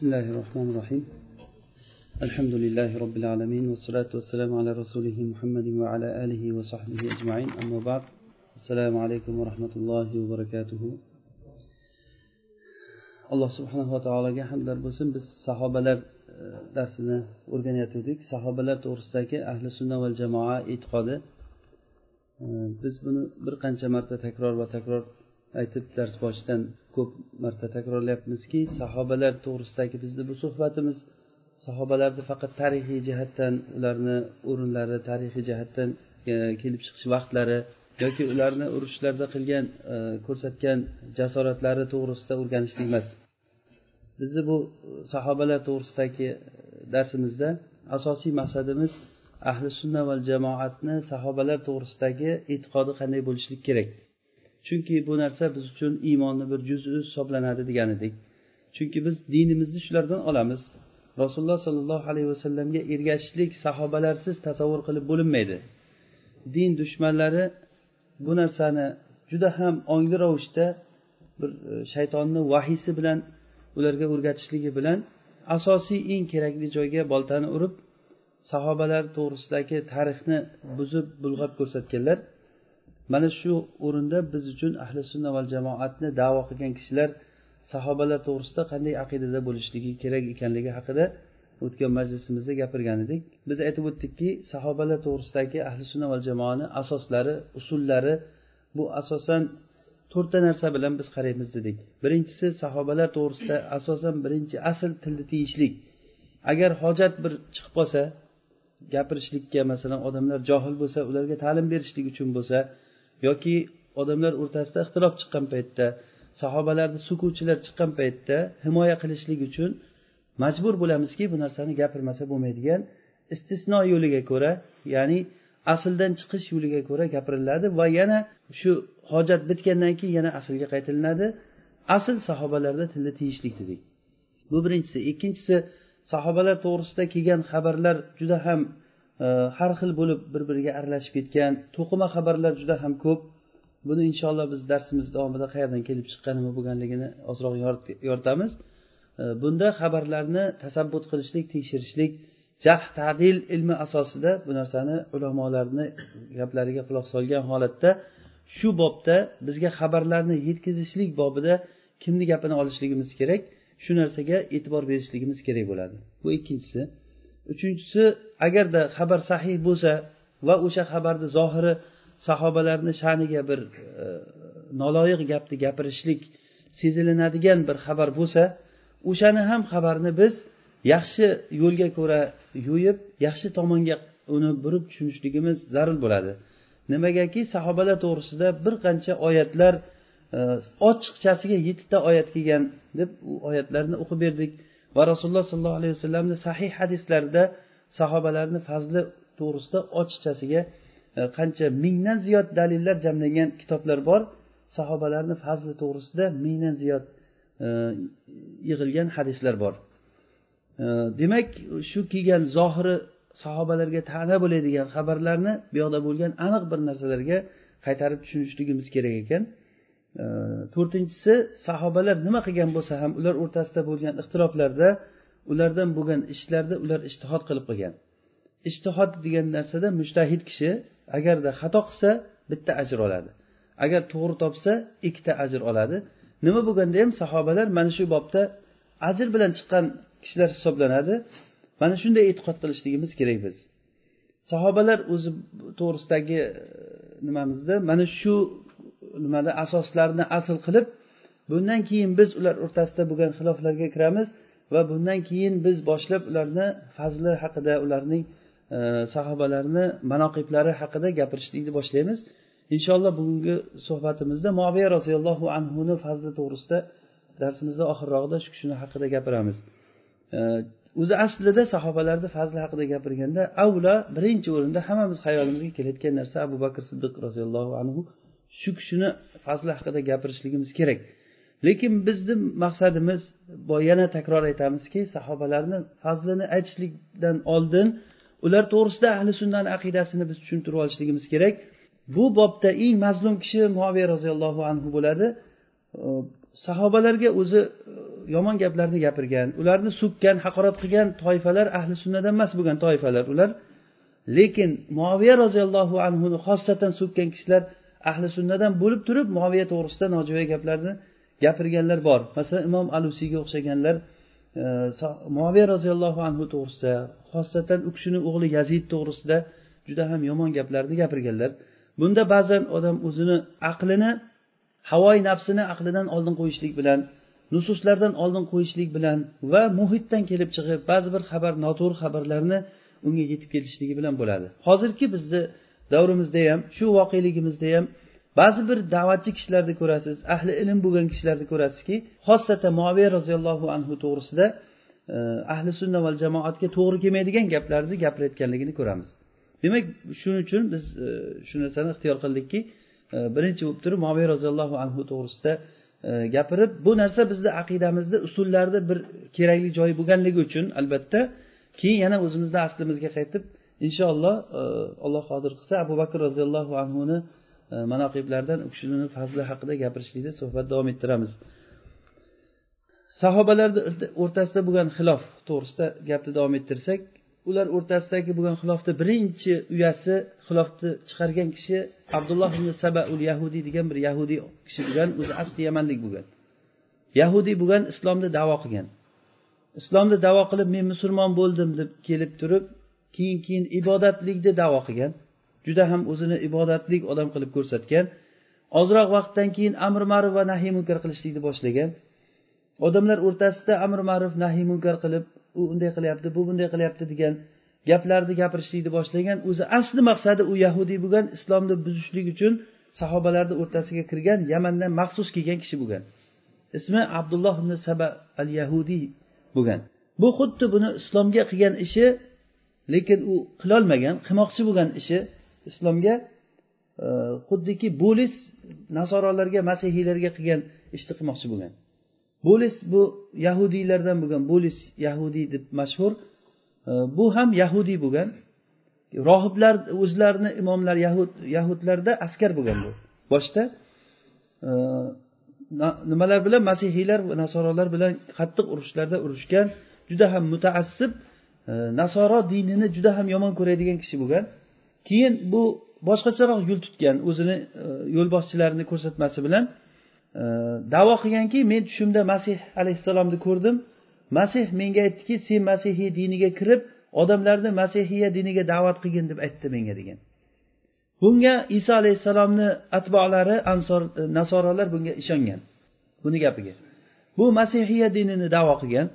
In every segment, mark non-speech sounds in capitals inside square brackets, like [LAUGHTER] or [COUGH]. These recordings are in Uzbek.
بسم الله الرحمن الرحيم الحمد لله رب العالمين والصلاة والسلام على رسوله محمد وعلى آله وصحبه أجمعين أما بعد السلام عليكم ورحمة الله وبركاته alloh subhanava taologa hamdlar bo'lsin biz sahobalar e, darsini o'rganayotgandik sahobalar to'g'risidagi ahli sunna va jamoa e'tiqodi e, biz buni bir qancha marta takror va takror aytib dars boshidan ko'p marta takrorlayapmizki sahobalar to'g'risidagi bizni bu suhbatimiz sahobalarni faqat tarixiy jihatdan ularni o'rinlari tarixiy jihatdan e, kelib chiqish vaqtlari yoki ularni urushlarda qilgan e, ko'rsatgan jasoratlari to'g'risida o'rganishlik emas. Bizni bu e, sahobalar to'g'risidagi darsimizda asosiy maqsadimiz ahli sunna va jamoatni sahobalar to'g'risidagi e'tiqodi qanday bo'lishlik kerak. Chunki bu narsa biz uchun iymonni bir juzi hisoblanadi degan edik chunki biz dinimizni shulardan olamiz. Rasululloh sollallohu alayhi vasallamga ergashishlik sahobalarsiz tasavvur qilib bo'linmaydi. Din dushmanlari bu narsani juda ham ongli ravishda bir e, shaytonni vahiysi bilan ularga o'rgatishligi bilan asosiy eng kerakli joyga boltani urib sahobalar to'g'risidagi tarixni buzib bulg'ab ko'rsatganlar. Mana shu o'rinda biz uchun ahli sunna va jamoatni davo qilgan kishilar sahobalar to'g'risida qanday aqidada bo'lishligi kerak ekanligi haqida o'tgan majlisimizda gapirgan edik. Biz aytib o'tdikki sahobalar to'g'risidagi ahli sunna va jamoani asoslari usullari bu asosan to'rtta narsa bilan biz qaraymiz dedik. Birinchisi sahobalar to'g'risida asosan birinchi asl tilni tiyishlik. Agar hojat bir chiqib qolsa gapirishlikka masalan odamlar johil bo'lsa ularga ta'lim berishlik uchun bo'lsa yoki odamlar o'rtasida ixtilof chiqqan paytda sahobalarni sukuvchilar chiqqan paytda himoya qilishlik uchun majbur bo'lamizki bu narsani gapirmasa bo'lmaydigan istisno yo'liga ko'ra ya'ni asldan chiqish yo'liga ko'ra gapiriladi va yana shu hojat bitgandan keyin yana aslga qaytilinadi. Asl sahobalarda tilni tiyishlik dedik. Bu birinchisi. Ikkinchisi sahobalar to'g'risida kelgan xabarlar juda ham har xil bo'lib bir biriga aralashib ketgan to'qima xabarlar juda ham ko'p. Buni inshaalloh biz darsimiz davomida qayerdan kelib chiqqan nima bo'lganligini ozroq yoritamiz. Bunda xabarlarni tasabbut qilishlik tekshirishlik jah tadil ilmi asosida bu narsani ulamolarni gaplariga quloq solgan holatda shu bobda bizga xabarlarni yetkazishlik bobida kimni gapini olishligimiz kerak shu narsaga e'tibor berishligimiz kerak bo'ladi. Bu ikkinchisi. Uchinchisi agarda xabar sahih bo'lsa va o'sha xabarni zohiri sahobalarni sha'niga bir e, noloyiq gapni gapirishlik sezilinadigan bir xabar bo'lsa o'shani ham xabarni biz yaxshi yo'lga ko'ra yo'yib yaxshi tomonga uni burib tushunishligimiz zarur bo'ladi. Nimagaki sahobalar to'g'risida bir qancha oyatlar e, ochiqchasiga yettita oyat kelgan deb u oyatlarni o'qib berdik. Va rasululloh sollallohu alayhi vasallamni sahih hadislarida sahobalarni fazli to'g'risida ochiqchasiga e, qancha mingdan ziyod dalillar jamlangan kitoblar bor sahobalarni fazli to'g'risida mingdan ziyod e, yig'ilgan hadislar bor. E, demak shu kelgan zohiri sahobalarga ta'na bo'ladigan xabarlarni bu yoqda bo'lgan aniq bir narsalarga qaytarib tushunishligimiz kerak ekan. To'rtinchisi sahobalar nima qilgan bo'lsa ham ular o'rtasida bo'lgan ixtiloflarda ulardan bo'lgan ishlarda ular ishtihod qilib qilgan ishtihod degan narsada mushtahid kishi agarda xato qilsa bitta ajr oladi. Agar to'g'ri topsa ikkita ajr oladi. Nima bo'lganda ham sahobalar mana shu bobda ajr bilan chiqqan kishilar hisoblanadi. Mana shunday e'tiqod qilishligimiz kerak biz. Sahobalar o'zi to'g'risidagi e, nimamizda? Mana shu nimada asoslarni asl qilib bundan keyin biz ular o'rtasida bo'lgan xiloflarga kiramiz va bundan keyin biz boshlab ularni fazli haqida ularning e, sahobalarni manoqiblari haqida gapirishlikni boshlaymiz. Inshaalloh bugungi suhbatimizda moviya roziyallohu anhuni fazli to'g'risida darsimizni oxirrog'ida shu kishini haqida gapiramiz. E, o'zi aslida sahobalarni fazli haqida gapirganda avvalo birinchi o'rinda hammamiz hayolimizga kelayotgan narsa abu bakr siddiq roziyallohu anhu shu kishini fazli haqida gapirishligimiz kerak. Lekin bizni maqsadimiz yana takror aytamizki sahobalarni fazlini aytishlikdan oldin ular to'g'risida ahli sunnani aqidasini biz tushuntirib olishligimiz kerak. Bu bobda eng mazlum kishi muaviya roziyallohu anhu bo'ladi. Sahobalarga o'zi yomon gaplarni gapirgan ularni so'kkan haqorat qilgan toifalar ahli sunnadan emas bo'lgan toifalar ular. Lekin muaviya roziyallohu anhuni xosatan so'kkan kishilar ahli sunnadan bo'lib turib muaviya to'g'risida nojo'ya gaplarni gapirganlar bor. Masalan imom alusiyga o'xshaganlar e, moviya roziyallohu anhu to'g'risida xosatan u kishini o'g'li yazid to'g'risida juda ham yomon gaplarni gapirganlar. Bunda ba'zan odam o'zini aqlini havoyi nafsini aqlidan oldin qo'yishlik bilan nususlardan oldin qo'yishlik bilan va muhitdan kelib chiqib ba'zi bir xabar noto'g'ri xabarlarni unga yetib kelishligi bilan bo'ladi. Hozirgi bizni davrimizda ham shu voqeligimizda ham ba'zi bir da'vatchi kishilarni ko'rasiz ahli ilm bo'lgan kishilarni ko'rasizki xossatan moviya roziyallohu anhu to'g'risida e, ahli sunna va jamoatga to'g'ri kelmaydigan gaplarni gapirayotganligini ko'ramiz. Demak shuning uchun biz e, shu narsani ixtiyor qildikki e, birinchi bo'lib turib moviy roziyallohu anhu to'g'risida gapirib bu narsa bizni aqidamizda usullarda bir kerakli joyi bo'lganligi uchun albatta keyin yana o'zimizni aslimizga qaytib inshaalloh e, alloh qodir qilsa abu bakr roziyallohu anhuni e, manoqiblaridan u kishini fazli haqida gapirishlikda suhbat davom ettiramiz. Sahobalar o'rtasida bo'lgan xilof to'g'risida gapni davom ettirsak ular o'rtasidagi bo'lgan xilofni birinchi uyasi xilofni chiqargan kishi abdulloh ibn sabaul yahudiy degan bir yahudiy kishi bo'lgan o'zi asli yamanlik bo'lgan. Yahudiy bo'lgan islomni davo qilgan. Islomni davo qilib men musulmon bo'ldim deb kelib turib keyin keyin ibodatlikni davo qilgan juda ham o'zini ibodatlik odam qilib ko'rsatgan ozroq vaqtdan keyin amr ma'ruf va nahiy munkar qilishlikni boshlagan. Odamlar o'rtasida amr ma'ruf nahiy munkar qilib u unday qilyapti bu bunday qilyapti degan gaplarni gapirishlikni boshlagan o'zi asli maqsadi u yahudiy bo'lgan islomni buzishlik uchun sahobalarni o'rtasiga kirgan yamandan maxsus kelgan kishi bo'lgan. Ismi abdulloh ibn saba al yahudiy bo'lgan. Bu xuddi buni islomga qilgan ishi lekin u qilolmagan qilmoqchi bo'lgan ishi islomga e, xuddiki bo'lis nasorolarga masihiylarga qilgan ishni qilmoqchi bo'lgan. Bo'lis bu yahudiylardan bo'lgan bo'lis yahudiy deb mashhur. E, bu ham yahudiy bo'lgan. Rohiblar o'zlarini imomlar yahud yahudlarda askar bo'lgan bu boshda. E, nimalar bilan? Masihiylar va nasorolar bilan qattiq urushlarda urushgan juda ham mutaassib nasoro dinini juda ham yomon ko'radigan kishi bo'lgan. Keyin bu boshqacharoq yo'l tutgan o'zini e, yo'lboshchilarini ko'rsatmasi bilan e, davo qilganki men tushimda masih alayhissalomni ko'rdim. Masih menga aytdiki sen masihiy diniga kirib odamlarni masihiya diniga da'vat qilgin deb aytdi menga degan. Bunga iso alayhissalomni atbolari ansor e, nasorolar bunga ishongan buni gapiga. Bu masihiya dinini davo qilgan.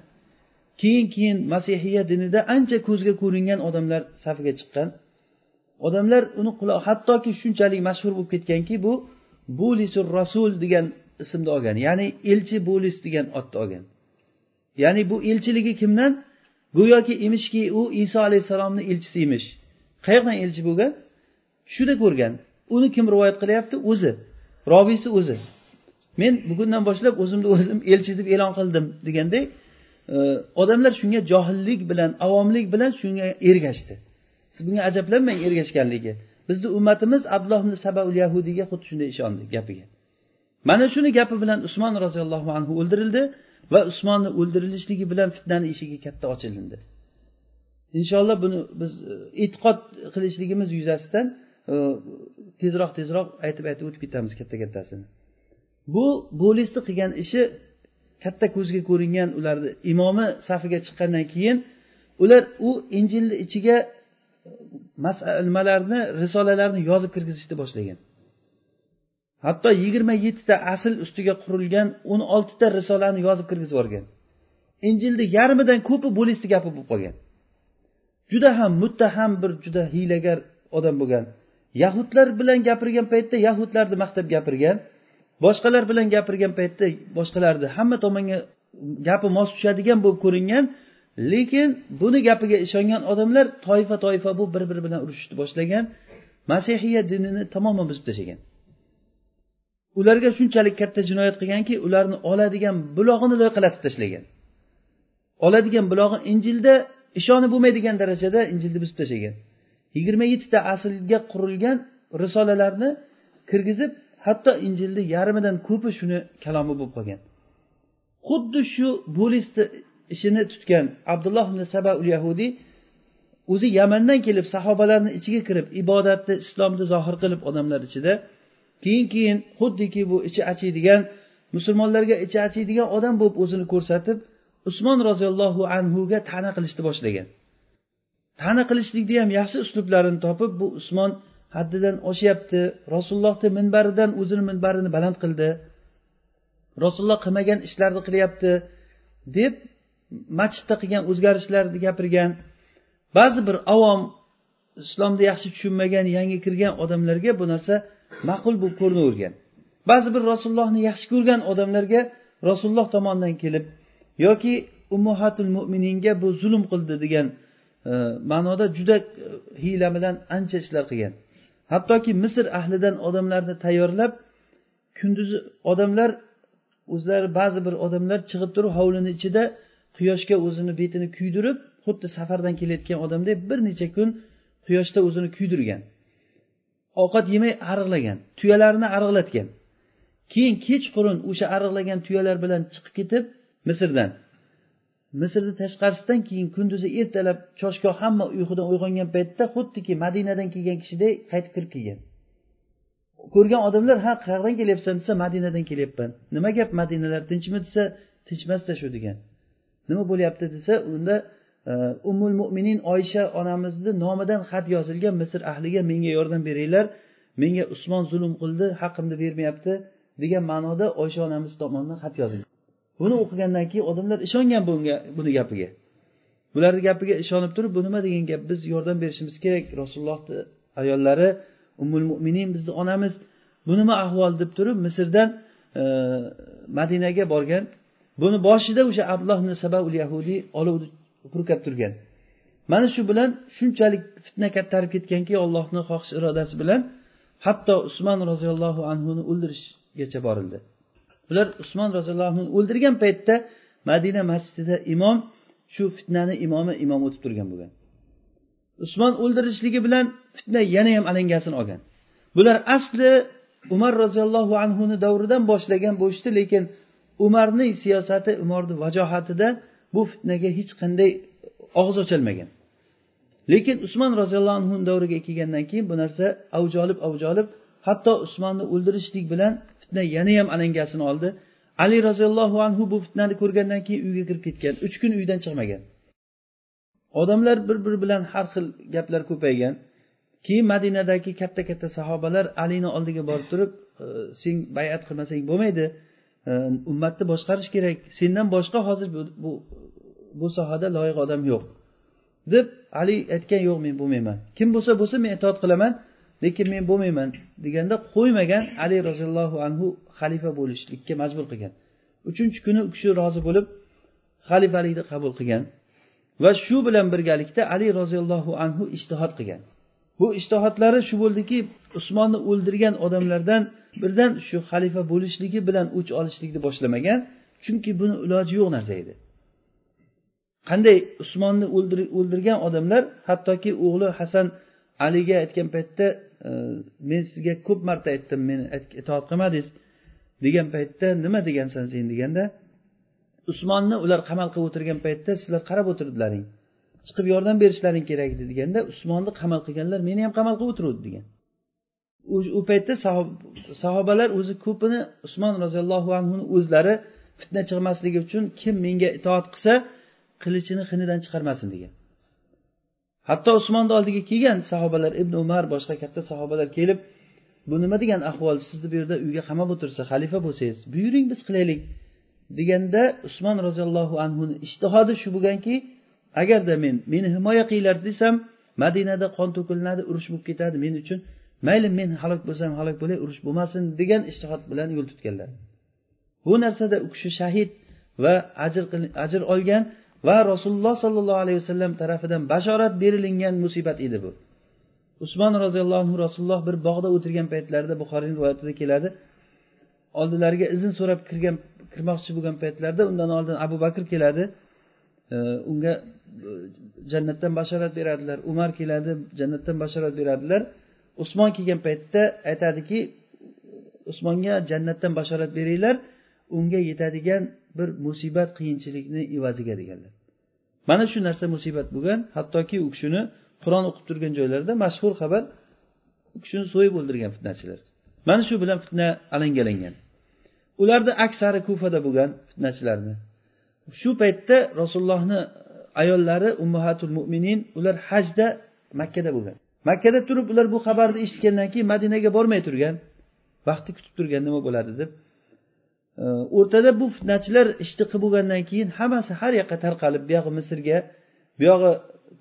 Keyin keyin masihiya dinida ancha ko'zga ko'ringan odamlar safiga chiqqan. Odamlar uni hattoki shunchalik mashhur bo'lib ketganki bu bulisur rasul degan ismni olgan ya'ni elchi bo'lis degan otni olgan. Ya'ni bu elchiligi kimdan? Go'yoki emishki u iso alayhissalomni elchisi emish qayoqdan elchi bo'lgan tushida ko'rgan. Uni kim rivoyat qilyapti? O'zi. Robiysi o'zi. Men bugundan boshlab o'zimni o'zim elchi deb e'lon qildim deganday odamlar shunga johillik bilan avomlik bilan shunga ergashdi. Siz bunga ajablanmang ergashganligi. Bizni ummatimiz abdulloh ibn sabaul yahudiyga xuddi shunday ishondi gapiga. Mana shuni gapi bilan usmon roziyallohu anhu o'ldirildi va usmonni o'ldirilishligi bilan fitnani eshigi katta ochilindi. Inshaalloh buni biz e, e'tiqod qilishligimiz yuzasidan e, tezroq tezroq aytib aytib o'tib ketamiz katta kattasini bu bo'lisni qilgan ishi katta ko'zga ko'ringan ularni imomi safiga chiqqandan keyin ular u injilni ichiga e, nimalarni risolalarni yozib kirgizishni boshlagan. Hatto yigirma yettita asl ustiga qurilgan o'n oltita risolani yozib kirgizib yuborgan. Injilni yarmidan ko'pi bo'lisni gapi bo'lib qolgan. Juda ham muttaham bir juda hiylagar odam bo'lgan. Yahudlar bilan gapirgan paytda yahudlarni maqtab gapirgan. Boshqalar bilan gapirgan paytda boshqalarni hamma tomonga gapi mos tushadigan bo'lib ko'ringan lekin buni gapiga ishongan odamlar toifa toifa bu bir biri bilan urushishni boshlagan masihiya dinini tamoman buzib tashlagan. Ularga shunchalik katta jinoyat qilganki ularni oladigan bulog'ini loyqalatib tashlagan. Oladigan bulog'i injilda ishonib bo'lmaydigan darajada injilni buzib tashlagan. Yigirma yettita aslga qurilgan risolalarni kirgizib hatto injilni yarmidan ko'pi shuni kalomi bo'lib qolgan. Xuddi shu bo'lisni ishini tutgan abdulloh ibn saba ul yahudiy o'zi yamandan kelib sahobalarni ichiga kirib ibodatni islomni zohir qilib odamlar ichida keyin keyin xuddiki bu ichi achiydigan musulmonlarga ichi achiydigan odam bo'lib o'zini ko'rsatib usmon roziyallohu anhuga ta'na qilishni boshlagan. Ta'na qilishlikni ham yaxshi uslublarini topib bu usmon haddidan oshyapti. Rasulullohni minbaridan o'zini minbarini baland qildi. Rasululloh qilmagan ishlarni qilyapti deb masjidda qilgan o'zgarishlarni gapirgan. Ba'zi bir avom islomni yaxshi tushunmagan yangi kirgan odamlarga bu narsa ma'qul bo'lib ko'rinavergan. Ba'zi bir rasulullohni yaxshi ko'rgan odamlarga rasululloh tomonidan kelib yoki ummuhatul mo'mininga bu zulm qildi degan e, ma'noda juda e, hiyla bilan ancha ishlar qilgan. Hattoki misr ahlidan odamlarni tayyorlab kunduzi odamlar o'zlari ba'zi bir odamlar chiqib turib hovlini ichida quyoshga o'zini betini kuydirib xuddi safardan kelayotgan odamdek bir necha kun quyoshda o'zini kuydirgan. Ovqat yemay ariqlagan tuyalarini ariqlatgan. Keyin kechqurun o'sha ariqlagan tuyalar bilan chiqib ketib misrdan misrni tashqarisidan keyin kunduzi ertalab choshgoh hamma uyqudan uyg'ongan paytda xuddiki madinadan kelgan kishiday qaytib kirib kelgan. Ko'rgan odamlar ha qayerdan kelyapsan desa madinadan kelyapman. Nima gap madinalar tinchmi? desa tinchmasda shu degan. Nima bo'lyapti? desa unda e, umul mo'minin oysha onamizni nomidan xat yozilgan misr ahliga menga yordam beringlar menga usmon zulm qildi haqqimni bermayapti degan ma'noda oysha onamiz tomonidan xat yozilgan. Buni o'qigandan keyin odamlar ishongan bunga buni gapiga. Bularni gapiga ishonib turib bu nima degan gap biz yordam berishimiz kerak. Rasulullohni ayollari ummul mo'minin bizni onamiz bu nima ahvol deb turib misrdan e, madinaga borgan. Buni boshida o'sha abdulloh ibn sabaul yahudiy olovni purkab turgan. Mana shu bilan shunchalik fitna kattarib ketganki allohni xohish irodasi bilan hatto usmon roziyallohu anhuni o'ldirishgacha borildi. Bular usmon roziyallohu anhu o'ldirgan paytda madina masjidida imom shu fitnani imomi imom o'tib turgan bo'lgan. Usmon o'ldirishligi bilan fitna yana ham alangasini olgan. Bular asli umar roziyallohu anhuni davridan boshlagan bo'lishdi lekin umarning siyosati umarni vajohatida bu fitnaga hech qanday og'iz ochilmagan. Lekin usmon roziyallohu anhu davriga kelgandan keyin bu narsa avj olib avj olib hatto usmonni o'ldirishlik bilan fitna yana ham alangasini oldi. Ali roziyallohu anhu bu fitnani ko'rgandan keyin uyga kirib ketgan. Uch kun uydan chiqmagan. Odamlar bir biri bilan har xil gaplar ko'paygan. Keyin madinadagi katta katta sahobalar alini oldiga borib turib e, sen bayat qilmasang bo'lmaydi. E, ummatni boshqarish kerak. Sendan boshqa hozir bu, bu, bu sohada loyiq odam yo'q. deb ali aytgan yo'q men bo'lmayman. Kim bo'lsa bo'lsin men itoat qilaman. Lekin men bo'lmayman deganda qo'ymagan ali roziyallohu anhu xalifa bo'lishlikka majbur qilgan. Uchinchi kuni u kishi rozi bo'lib xalifalikni qabul qilgan va shu bilan birgalikda ali roziyallohu anhu ishtihod qilgan. Bu ishtihodlari shu bo'ldiki usmonni o'ldirgan odamlardan birdan shu xalifa bo'lishligi bilan o'ch olishlikni boshlamagan chunki buni iloji yo'q narsa edi. Qanday usmonni o'ldirgan odamlar hattoki o'g'li hasan aliga aytgan paytda men sizga ko'p marta aytdim meni itoat qilmadingiz degan paytda nima degansan sen deganda usmonni ular qamal qilib o'tirgan paytda sizlar qarab o'tirdilaring chiqib yordam berishlaring kerak edi deganda usmonni qamal qilganlar meni ham qamal qilib o'tiruvdi degan. U paytda sahobalar o'zi ko'pini usmon roziyallohu anhuni o'zlari fitna chiqmasligi uchun kim menga itoat qilsa qilichini xinidan chiqarmasin degan. Hatto usmonni oldiga kelgan sahobalar ibn umar boshqa katta sahobalar kelib bu nima degan ahvol? Sizni bu yerda uyga qamab o'tirsa xalifa bo'lsangiz buyuring biz qilaylik deganda usmon roziyallohu anhuni ishtihodi shu bo'lganki agarda men meni himoya qilinglar desam madinada qon to'kilinadi urush bo'lib ketadi men uchun mayli men halok bo'lsam halok bo'lay urush bo'lmasin degan ishtihod bilan yo'l tutganlar. Bu narsada u kishi shahid va ajr ajr olgan va rasululloh sollallohu alayhi vasallam tarafidan bashorat berilingan musibat edi bu. Usmon roziyallohu anhu rasululloh bir bog'da o'tirgan paytlarida buxoriy rivoyatida keladi. Oldilariga izn so'rab kirgan kirmoqchi bo'lgan paytlarida undan oldin abu bakr keladi. Unga e, jannatdan bashorat beradilar. Umar keladi jannatdan bashorat beradilar. Usmon kelgan paytda aytadiki usmonga jannatdan bashorat beringlar. Unga yetadigan bir musibat qiyinchilikni evaziga deganlar. Mana shu narsa musibat bo'lgan hattoki u kishini qur'on o'qib turgan joylarida mashhur xabar u kishini so'yib o'ldirgan fitnachilar. Mana shu bilan fitna alangalangan. Ularni aksari kufada bo'lgan fitnachilarni. Shu paytda rasulullohni e, ayollari ummahatul mo'minin ular hajda makkada bo'lgan. Makkada turib ular bu xabarni eshitgandan keyin madinaga bormay turgan vaqtni kutib turgan nima bo'ladi deb o'rtada bu fitnachilar ishni qilib bo'lgandan keyin hammasi har yoqqa tarqalib buyog'i misrga buyog'i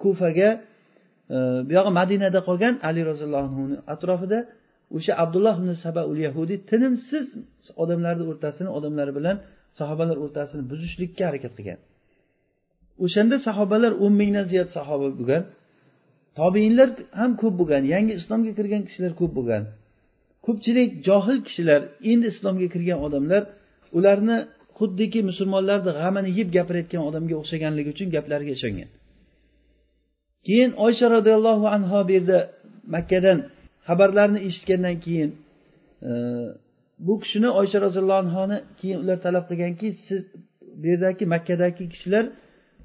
kufaga e, buyog'i madinada qolgan ali roziyallohu anhuni atrofida o'sha abdulloh ibn sabaul yahudiy tinimsiz odamlarni o'rtasini odamlar bilan sahobalar o'rtasini buzishlikka harakat qilgan. O'shanda sahobalar o'n mingdan ziyod sahoba bo'lgan. Tobeinlar ham ko'p bo'lgan yangi islomga kirgan kishilar ko'p bo'lgan. Ko'pchilik johil kishilar endi islomga kirgan odamlar ularni xuddiki musulmonlarni g'amini yeb gapirayotgan odamga o'xshaganligi uchun gaplariga ishongan. Keyin oysha roziyallohu anho bu yerda makkadan xabarlarni eshitgandan keyin e, bu kishini oysha roziyallohu anhoni keyin ular talab qilganki siz bu yerdagi makkadagi kishilar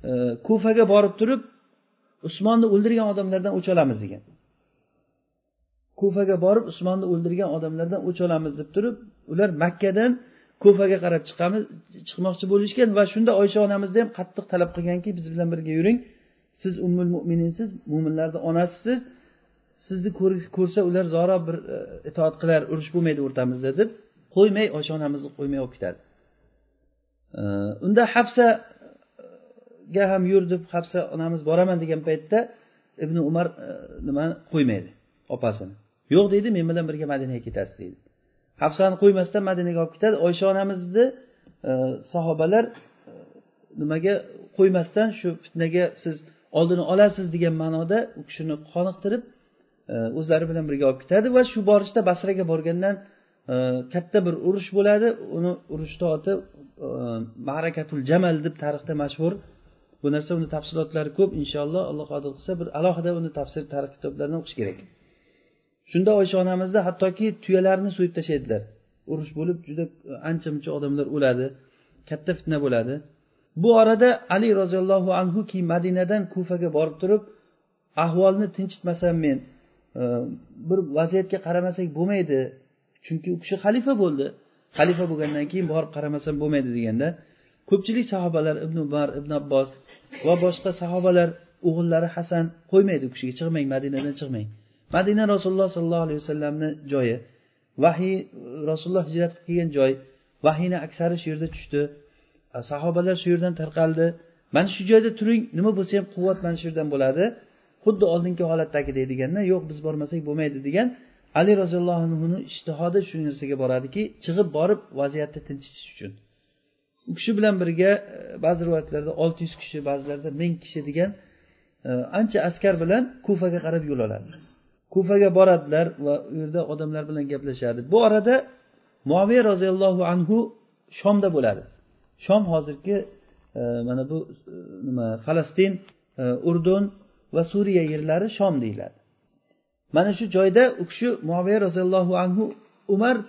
e, kufaga borib turib usmonni o'ldirgan odamlardan o'ch olamiz degan. Kufaga borib usmonni o'ldirgan odamlardan o'ch olamiz deb turib ular makkadan kufaga qarab chiqamiz chiqmoqchi bo'lishgan va shunda oysha onamizni ham qattiq talab qilganki biz bilan birga yuring. Siz ummul mo'mininsiz mo'minlarni onasisiz. Sizni ko'rsa ular zoro bir e, itoat qilar urush bo'lmaydi o'rtamizda deb qo'ymay oysha onamizni qo'ymay olib ketadi. E, unda hafsaga e, ham yur deb hafsa onamiz boraman degan paytda ibn umar nimani qo'ymaydi opasini. Yo'q deydi men bilan birga madinaga ketasiz deydi. Hafsani qo'ymasdan madinaga olib ketadi. Oysha onamizni e, sahobalar e, nimaga qo'ymasdan shu fitnaga siz oldini olasiz degan ma'noda u kishini qoniqtirib e, o'zlari bilan birga olib ketadi va shu borishda basraga borgandan katta bir urush bo'ladi. Uni urushni oti marakatul jamal deb tarixda mashhur. Bu narsa uni tafsilotlari ko'p inshaalloh alloh qodir qilsa bir alohida uni tafsir tarix kitoblarini o'qish kerak. Shunda oysha onamizni hattoki tuyalarni so'yib tashlaydilar. Urush bo'lib juda ancha muncha odamlar o'ladi katta fitna bo'ladi. Bu orada ali roziyallohu anhu keyin madinadan kufaga borib turib ahvolni tinchitmasam men e, bir vaziyatga qaramasak bo'lmaydi chunki u kishi xalifa bo'ldi. Xalifa bo'lgandan keyin borib qaramasam bo'lmaydi deganda ko'pchilik sahobalar ibn umar ibn abbos va boshqa sahobalar o'g'illari hasan qo'ymaydi u kishiga chiqmang madinadan chiqmang. Madina rasululloh sollallohu alayhi vasallamni joyi vahiy rasululloh hijrat qilib kelgan joy vahiyni aksari shu yerda tushdi. Sahobalar shu yerdan tarqaldi. Mana shu joyda turing nima bo'lsa ham quvvat mana shu yerdan bo'ladi. Xuddi oldingi holatdagidek deganda yo'q biz bormasak bo'lmaydi degan ali roziyallohu anhuni ishtihodi shu narsaga boradiki chiqib borib vaziyatni tinchitish uchun. U kishi bilan birga e, ba'zi rivoyatlarda olti yuz kishi ba'zilarda ming kishi degan e, ancha askar bilan kufaga qarab yo'l oladi. Kufaga boradilar va u yerda odamlar bilan gaplashadi. Bu orada muaviya roziyallohu anhu shomda bo'ladi. Shom hozirgi e, mana bu e, nima falastin e, urdun va suriya yerlari shom deyiladi. Mana shu joyda u kishi muaviya roziyallohu anhu umar e,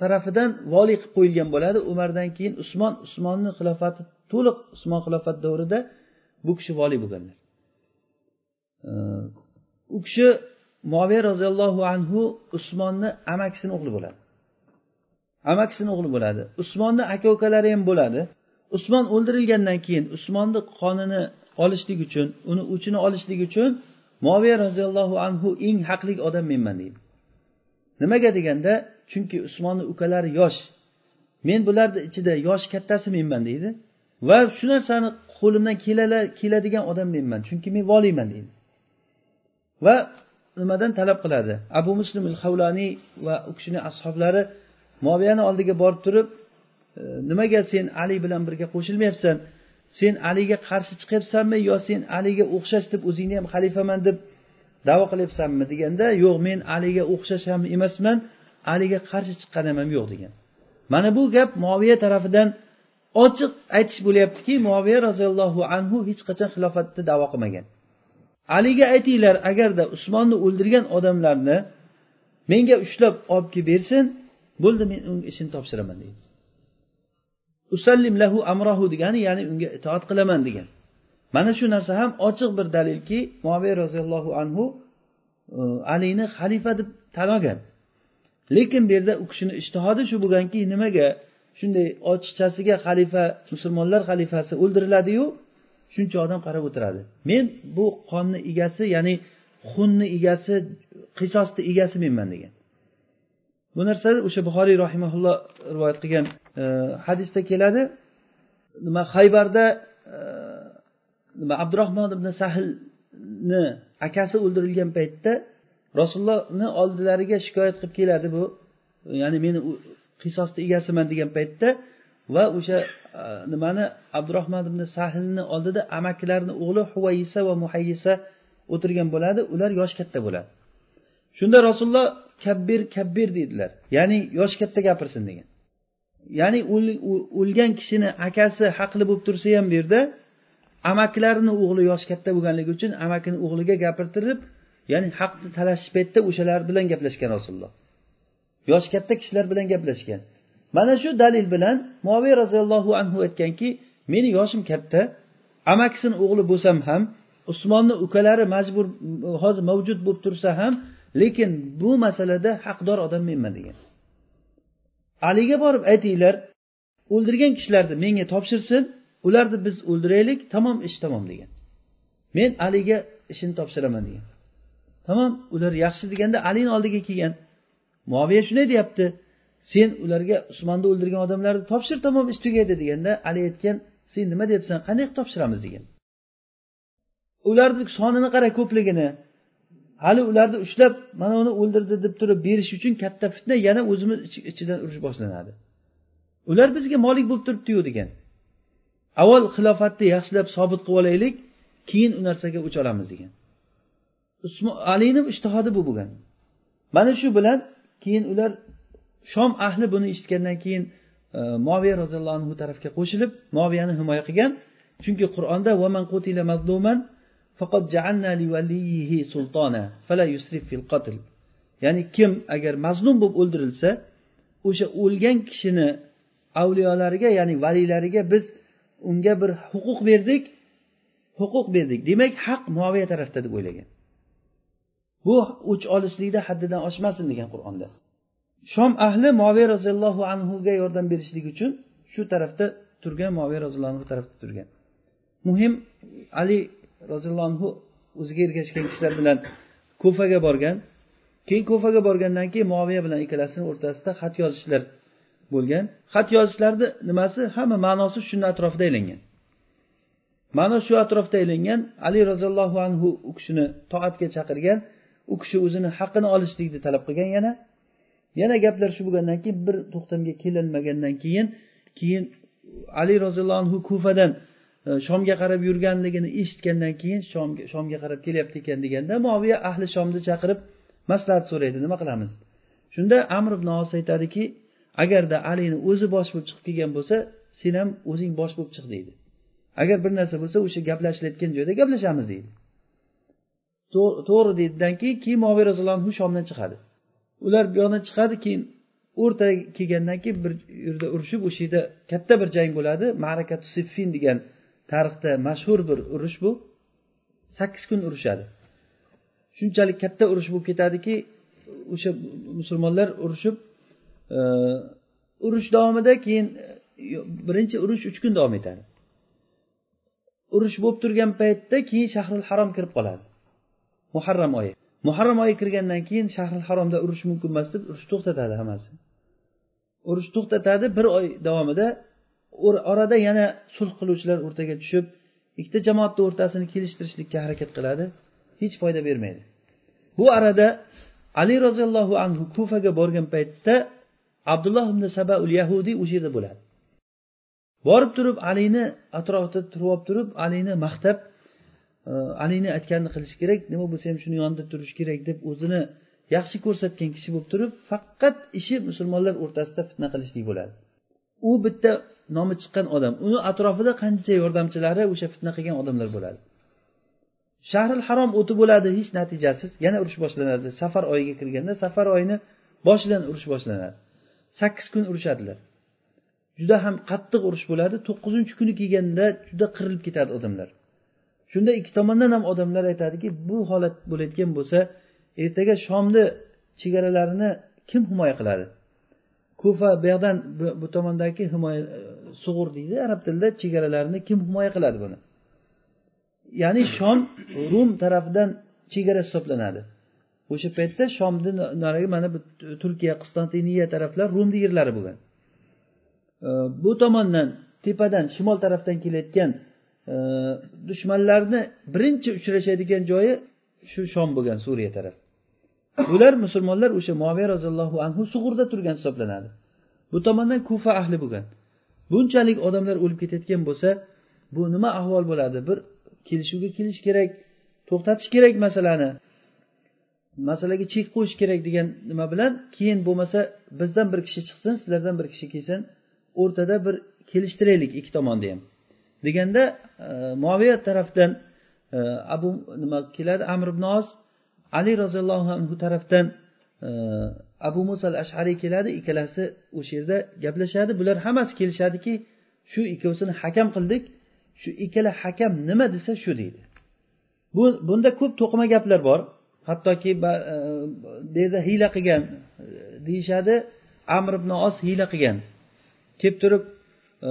tarafidan voliy qilib qo'yilgan bo'ladi. Umardan keyin usmon usmonni xilofati to'liq usmon xilofat davrida bu kishi voliy bo'lganlar. E, u kishi moviya roziyallohu anhu usmonni amakisini o'g'li bo'ladi. Amakisini o'g'li bo'ladi. Usmonni aka ukalari ham bo'ladi. Usmon o'ldirilgandan keyin usmonni qonini olishlik uchun uni o'chini olishlik uchun moviya roziyallohu anhu eng haqli odam menman deydi. Nimaga deganda chunki usmonni ukalari yosh. Men bularni ichida yoshi kattasi menman deydi. Va shu narsani qo'limdan keladigan odam menman chunki men voliyman deydi. Va nimadan talab qiladi? Abu muslim il havlaniy va u kishini ashoblari moviyani oldiga borib turib e, nimaga sen ali bilan birga qo'shilmayapsan? Sen aliga qarshi chiqyapsanmi yo sen aliga o'xshash deb o'zingni ham xalifaman deb davo qilyapsanmi deganda yo'q men aliga o'xshash ham emasman aliga qarshi chiqqanim ham yo'q degan. Mana bu gap moviya tarafidan ochiq aytish bo'lyaptiki moviya roziyallohu anhu hech qachon xilofatni davo qilmagan. Aliga aytinglar agarda usmonni o'ldirgan odamlarni menga ushlab olib kelib bersin bo'ldi men unga ishini topshiraman deydi. Usallim lahu amrohu degani ya'ni unga itoat qilaman degan. Mana shu narsa ham ochiq bir dalilki muaviy roziyallohu anhu e, alini xalifa deb tan olgan lekin bu yerda u kishini ishtihodi shu bo'lganki nimaga shunday ochiqchasiga xalifa musulmonlar xalifasi o'ldiriladiyu shuncha odam qarab o'tiradi. Men bu qonni egasi ya'ni xunni egasi qisosni egasi menman degan. Bu narsa o'sha buxoriy rahimaulloh rivoyat qilgan e, hadisda keladi. Nima haybarda e, nima abdurahmon ibn sahlni akasi o'ldirilgan paytda rasulullohni oldilariga shikoyat qilib keladi bu. Ya'ni meni qisosni egasiman degan paytda va o'sha Э, nimani? Abdurahmon ibn sahlni oldida amakilarini o'g'li huvayisa va muhayyisa o'tirgan bo'ladi. Ular yoshi katta bo'ladi. Shunda rasululloh kabbir kabbir deydilar. Ya'ni yoshi katta gapirsin degan. Ya'ni o'lgan kishini akasi haqli bo'lib tursa ham bu yerda amakilarini o'g'li yoshi katta bo'lganligi uchun amakini o'g'liga gapirtirib ya'ni haqni talashish paytida o'shalar bilan gaplashgan rasululloh. Yoshi katta kishilar bilan gaplashgan. Mana shu dalil bilan moviy roziyallohu anhu aytganki meni yoshim katta amakisini o'g'li bo'lsam ham usmonni ukalari majbur hozir mavjud bo'lib tursa ham lekin bu masalada haqdor odam menman degan. Aliga borib aytinglar o'ldirgan kishilarni menga topshirsin ularni biz o'ldiraylik tamom ish tamom degan. Men aliga ishini topshiraman degan. Tamom ular yaxshi deganda alini oldiga kelgan. Muoviya shunday deyapti sen ularga usmonni o'ldirgan odamlarni topshir tamom ish tugaydi deganda ali aytgan sen nima deyapsan qanday qilib topshiramiz? degan. Ularni sonini qara ko'pligini hali ularni ushlab mana uni o'ldirdi deb turib berish uchun katta fitna yana o'zimiz ichidan urush boshlanadi. Ular bizga molik bo'lib turibdiyu degan. Avval xilofatni yaxshilab sobit qilib olaylik keyin u narsaga o'ch olamiz degan. Alini ishtihodi bu bo'lgan. Mana shu bilan keyin ular shom ahli buni eshitgandan keyin e, moviya roziyallohu anhu tarafga qo'shilib moviyani himoya qilgan. Chunki qur'onda vaman qutila mazluman faqat ja'alna liwaliyihi sultona fala yusrif fil qatl. Ya'ni kim agar mazlum bo'lib o'ldirilsa o'sha o'lgan kishini avliyolariga ya'ni valiylariga biz unga bir huquq berdik huquq berdik. Demak haq muoviya tarafda deb o'ylagan. Bu o'ch olishlikni haddidan oshmasin degan qur'onda. Shom ahli moviy roziyallohu anhuga yordam berishlik uchun shu tarafda turgan moviy roziyallohu anhu tarafda turgan. Muhim ali roziyallohu anhu o'ziga ergashgan kishilar bilan kufaga borgan. Keyin kufaga borgandan keyin moviya bilan ikkalasini o'rtasida xat yozishlar bo'lgan. Xat yozishlarni nimasi? Hamma ma'nosi shuni atrofida aylangan. Ma'no shu atrofda aylangan. Ali roziyallohu anhu u kishini toatga chaqirgan. U kishi o'zini haqqini olishlikni talab qilgan yana. Yana gaplar shu bo'lgandan keyin bir to'xtamga kelinmagandan keyin keyin ali roziyallohu anhu kufadan e, shomga qarab yurganligini eshitgandan keyin shomga shomga qarab kelyapti ekan deganda moviya ahli shomni chaqirib maslahat so'raydi nima qilamiz? Shunda amr ibn os aytadiki agarda alini o'zi bosh bo'lib chiqib kelgan bo'lsa sen ham o'zing bosh bo'lib chiq deydi. Agar bir narsa bo'lsa o'sha gaplashilayotgan joyda gaplashamiz deydi. To'g'ri deydidan keyin keyin moviy roziyallohu anhu shomdan chiqadi. Ular bu yoqdan chiqadi keyin o'rtaga kelgandan keyin bir yerda urushib o'sha yerda katta bir jang bo'ladi. Marakatu siffin degan tarixda mashhur bir urush bu. Sakkiz kun urushadi. Shunchalik katta urush bo'lib ketadiki o'sha musulmonlar urushib e, urush davomida keyin e, birinchi urush uch kun davom etadi. Urush bo'lib turgan paytda keyin shahril harom kirib qoladi. Muharram oyi. Muharram oyi kirgandan keyin shahril haromda urush mumkin emas deb urush to'xtatadi hammasi. Urush to'xtatadi bir oy davomida orada yana sulh qiluvchilar o'rtaga tushib ikkita jamoatni o'rtasini kelishtirishlikka harakat qiladi hech foyda bermaydi. Bu arada ali roziyallohu anhu kufaga borgan paytda abdulloh ibn sabaul yahudiy o'sha yerda bo'ladi. Borib turib alini atrofida turib olib turib alini maqtab alini aytganini qilish kerak nima bo'lsa ham shuni yonida turish kerak deb o'zini yaxshi ko'rsatgan kishi bo'lib turib faqat ishi musulmonlar o'rtasida fitna qilishlik bo'ladi. U bitta nomi chiqqan odam uni atrofida qancha yordamchilari o'sha fitna qilgan odamlar bo'ladi. Shahril harom o'ti bo'ladi hech natijasiz yana urush boshlanadi. Safar oyiga kirganda safar oyini boshidan urush boshlanadi. Sakkiz kun urushadilar juda ham qattiq urush bo'ladi to'qqizinchi kuni kelganda juda qirilib ketadi odamlar. Shunda ikki tomondan ham odamlar aytadiki bu holat bo'layotgan bo'lsa ertaga shomni chegaralarini kim himoya qiladi? Kufa bu yoqdan bu tomondagi himoya e, sug'ur deydi arab tilida chegaralarini kim himoya qiladi buni? Ya'ni shom rum tarafidan chegara hisoblanadi. O'sha paytda shomni narigi mana bu turkiya qistantiniya taraflar rumni yerlari bo'lgan e, bu tomondan tepadan shimol tarafdan kelayotgan dushmanlarni birinchi uchrashadigan joyi shu shom bo'lgan suriya taraf. Bular musulmonlar o'sha moviya roziyallohu anhu sug'urda turgan hisoblanadi. Bu tomondan kufa ahli bo'lgan. Bunchalik odamlar o'lib ketayotgan bo'lsa bu nima ahvol bo'ladi? Bir kelishuvga kelish kerak to'xtatish kerak masalani. Masalaga chek qo'yish kerak degan nima bilan keyin bo'lmasa bizdan bir kishi chiqsin sizlardan bir kishi kelsin o'rtada bir kelishtiraylik ikki tomonni ham. Deganda e, moviya tarafdan e, abu nima keladi amr ibn os ali roziyallohu anhu tarafdan e, abu muso al ashariy keladi ikkalasi o'sha yerda gaplashadi. Bular hammasi kelishadiki shu ikkovsini hakam qildik. Shu ikkala hakam nima desa shu deydi. Bu bunda ko'p to'qima gaplar bor. Hattoki e, bu yerda hiyla qilgan e, deyishadi. Amr ibn os hiyla qilgan. Kelib turib e,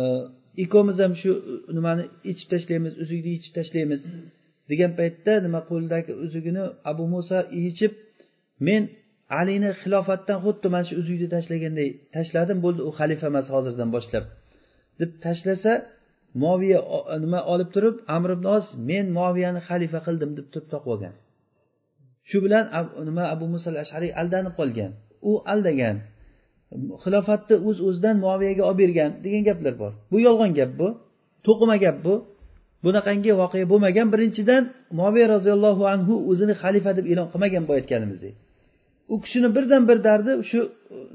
ikkovimiz ham shu nimani ichib tashlaymiz uzukni yechib tashlaymiz degan paytda nima qo'lidagi uzugini abu muso yechib men alini xilofatdan xuddi mana shu uzukni tashlaganday tashladim bo'ldi u xalifa emas hozirdan boshlab deb tashlasa moviya nima olib turib amr ibn os men moviyani xalifa qildim deb turib topib shu bilan nima abu muso ashariy aldanib qolgan. U aldagan. Xilofatni o'z uz o'zidan muoviyaga olib bergan degan gaplar bor. Bu yolg'on gap bu to'qima gap bu. Bunaqangi voqea bo'lmagan birinchidan moviya roziyallohu anhu o'zini xalifa deb e'lon qilmagan boya aytganimizdek u kishini birdan bir dardi shu e,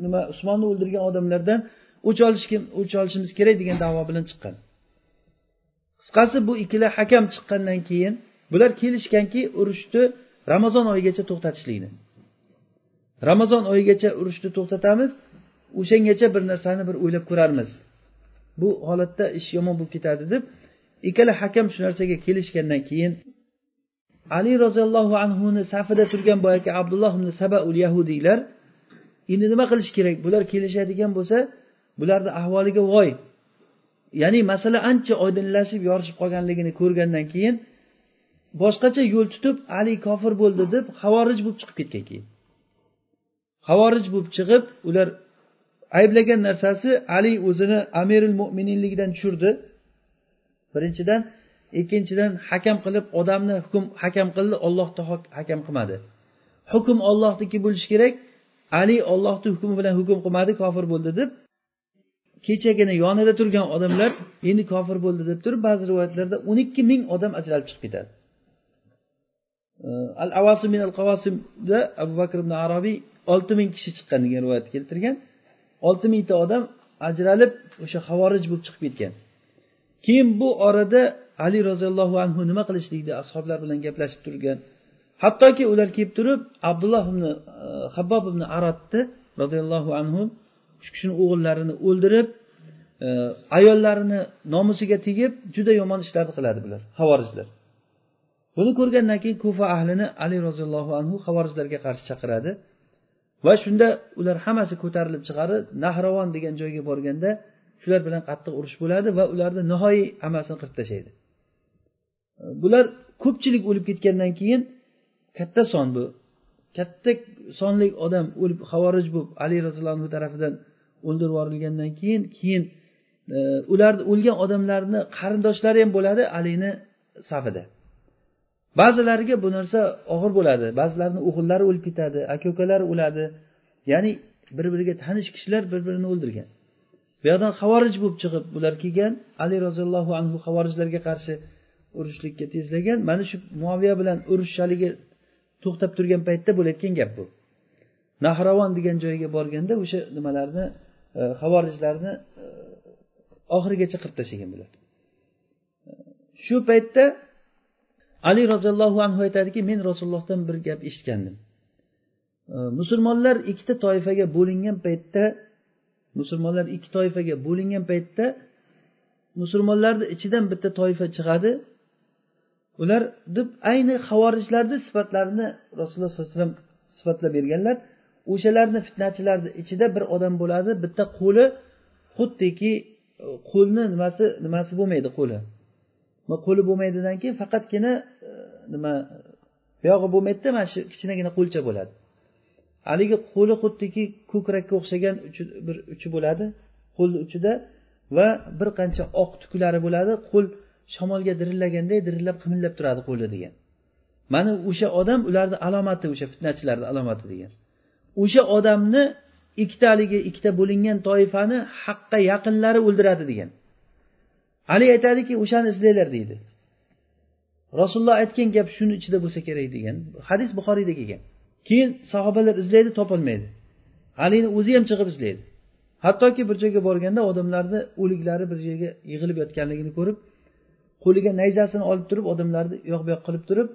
nima usmonni o'ldirgan odamlardan o'ch olishkim o'ch olishimiz kerak degan davo bilan chiqqan. Qisqasi bu ikkala hakam chiqqandan keyin bular kelishganki urushni ramazon oyigacha to'xtatishlikni. Ramazon oyigacha urushni to'xtatamiz o'shangacha bir narsani bir o'ylab ko'rarmiz. Bu holatda ish yomon bo'lib ketadi deb ikkala hakam shu narsaga kelishgandan keyin ali roziyallohu anhuni safida turgan boyagi abdulloh ibn sabaul yahudiylar endi nima qilish kerak? Bular kelishadigan bo'lsa bularni ahvoliga voy. Ya'ni masala ancha oydinlashib yorishib qolganligini ko'rgandan keyin boshqacha yo'l tutib ali kofir bo'ldi deb havorij bo'lib chiqib ketgan keyin. Havorij bo'lib chiqib ular ayblagan narsasi ali o'zini amiril mo'mininligidan tushirdi. Birinchidan ikkinchidan hakam qilib odamni hukm hakam qildi ollohni hakam qilmadi. Hukm ollohniki bo'lishi kerak ali ollohni hukmi bilan hukm qilmadi kofir bo'ldi deb. Kechagina yonida turgan odamlar endi kofir bo'ldi deb turib ba'zi rivoyatlarda o'n ikki ming odam ajralib chiqib ketadi. Al avasim min al qavasimda abu bakr ibn arabiy olti ming kishi chiqqan degan rivoyat keltirgan. Olti mingta odam ajralib o'sha havorij bo'lib chiqib ketgan. Keyin bu orada ali roziyallohu anhu nima qilishlikni ashoblar bilan gaplashib turgan. Hattoki ular kelib turib abdulloh ibn e, habbob ibn aratni roziyallohu anhu shu kishini o'g'illarini o'ldirib e, ayollarini nomusiga tegib juda yomon ishlarni qiladi bular havorijlar buni ko'rgandan keyin kufa ahlini ali roziyallohu anhu havorijlarga qarshi chaqiradi. Va shunda ular hammasi ko'tarilib chiqarib nahravon degan joyga borganda shular bilan qattiq urush bo'ladi va ularni nihoyiy hammasini qirib tashlaydi. Bular ko'pchilik o'lib ketgandan keyin katta son bu. Katta sonli odam o'lib havorij bo'lib ali roziyallohu anhu tarafidan o'ldirib yuborilgandan keyin keyin e, ularni o'lgan odamlarni qarindoshlari ham bo'ladi alini safida. Ba'zilariga bu narsa og'ir bo'ladi. Ba'zilarini o'g'illari o'lib ketadi aka ukalari o'ladi. Ya'ni bir biriga tanish kishilar bir birini o'ldirgan. Bu yoqdan havorij bo'lib chiqib bular kelgan ali roziyallohu anhu havorijlarga qarshi urushlikka tezlagan. Mana shu muaviya bilan urush haligi to'xtab turgan paytda bo'layotgan gap bu. Nahravon degan joyga borganda o'sha nimalarni e, havorijlarni e, oxirigacha qirib tashlagan bular. Shu paytda ali roziyallohu anhu aytadiki men rasulullohdan bir gap eshitgandim. Musulmonlar ikkita toifaga bo'lingan paytda musulmonlar ikki toifaga bo'lingan paytda musulmonlarni ichidan bitta toifa chiqadi. Ular deb ayni havorijlarni sifatlarini rasululloh sollallohu alayhi vasallam sifatlab berganlar. O'shalarni fitnachilarni ichida bir odam bo'ladi bitta qo'li xuddiki qo'lni nimasi nimasi bo'lmaydi qo'li. Qo'li bo'lmaydidan keyin faqatgina e, nima buyog'i bo'lmaydida mana shu kichinagina qo'lcha bo'ladi. Haligi qo'li xuddiki ko'krakka o'xshagan bir uchi bo'ladi. Qo'lni uchida va bir qancha oq tuklari bo'ladi. Qo'l shamolga dirillaganday dirillab qimillab turadi qo'li degan. Mana o'sha odam ularni alomati o'sha fitnachilarni alomati degan. O'sha odamni ikkita haligi ikkita bo'lingan toifani haqqa yaqinlari o'ldiradi degan. Ali aytadiki o'shani izlanglar deydi. Rasululloh aytgan gap shuni ichida bo'lsa kerak degan hadis buxoriyda kelgan. Keyin sahobalar izlaydi topolmaydi. Alini o'zi ham chiqib izlaydi. Hattoki bir joyga borganda odamlarni o'liklari bir joyga yig'ilib yotganligini ko'rib qo'liga nayzasini olib turib odamlarni u yoq bu yoq qilib turib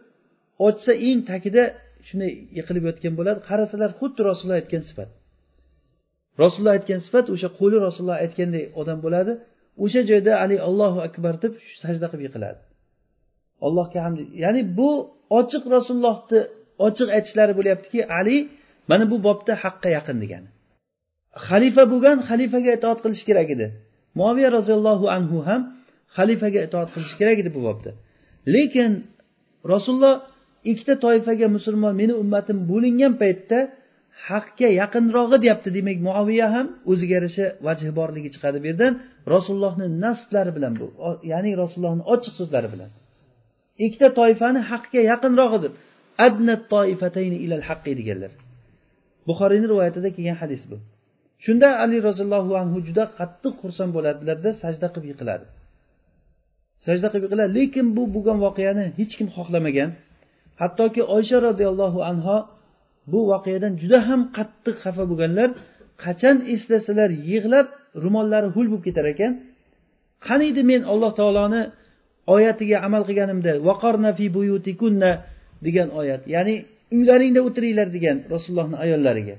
ochsa eng tagida shunday yiqilib yotgan bo'ladi. Qarasalar xuddi rasululloh aytgan sifat. Rasululloh aytgan sifat o'sha qo'li rasululloh aytganday odam bo'ladi. O'sha joyda haligi allohu akbar deb sajda qilib yiqiladi. Allohga hamd. Ya'ni bu ochiq rasulullohni ochiq aytishlari bo'lyaptiki ali mana bu bobda haqqa yaqin degani. Xalifa bo'lgan xalifaga itoat qilish kerak edi. Moviya roziyallohu anhu ham xalifaga itoat qilish kerak edi bu bobda. Lekin rasululloh ikkita toifaga musulmon meni ummatim bo'lingan paytda haqga yaqinrog'i deyapti demak muaviya ham o'ziga yarasha vajhi borligi chiqadi bu yerdan rasulullohni nasblari bilan bu ya'ni rasulullohni ochiq so'zlari bilan. Ikkita toifani haqga yaqinrog'idir adnat toifatayni ilal haqqi deganlar. Buxoriyni rivoyatida kelgan hadis bu. Shunda ali roziyallohu anhu juda qattiq xursand bo'ladilarda sajda qilib yiqiladi. Sajda qilib yiqiladi lekin bu bo'lgan voqeani hech kim xohlamagan. Hattoki oysha roziyallohu anho bu voqeadan juda ham qattiq xafa bo'lganlar qachon eslasalar yig'lab ro'mollari ho'l bo'lib ketar ekan. Qaniydi men alloh taoloni oyatiga amal qilganimda vaqorna fi buyutikunna degan oyat. Ya'ni uylaringda o'tiringlar degan rasulullohni ayollariga.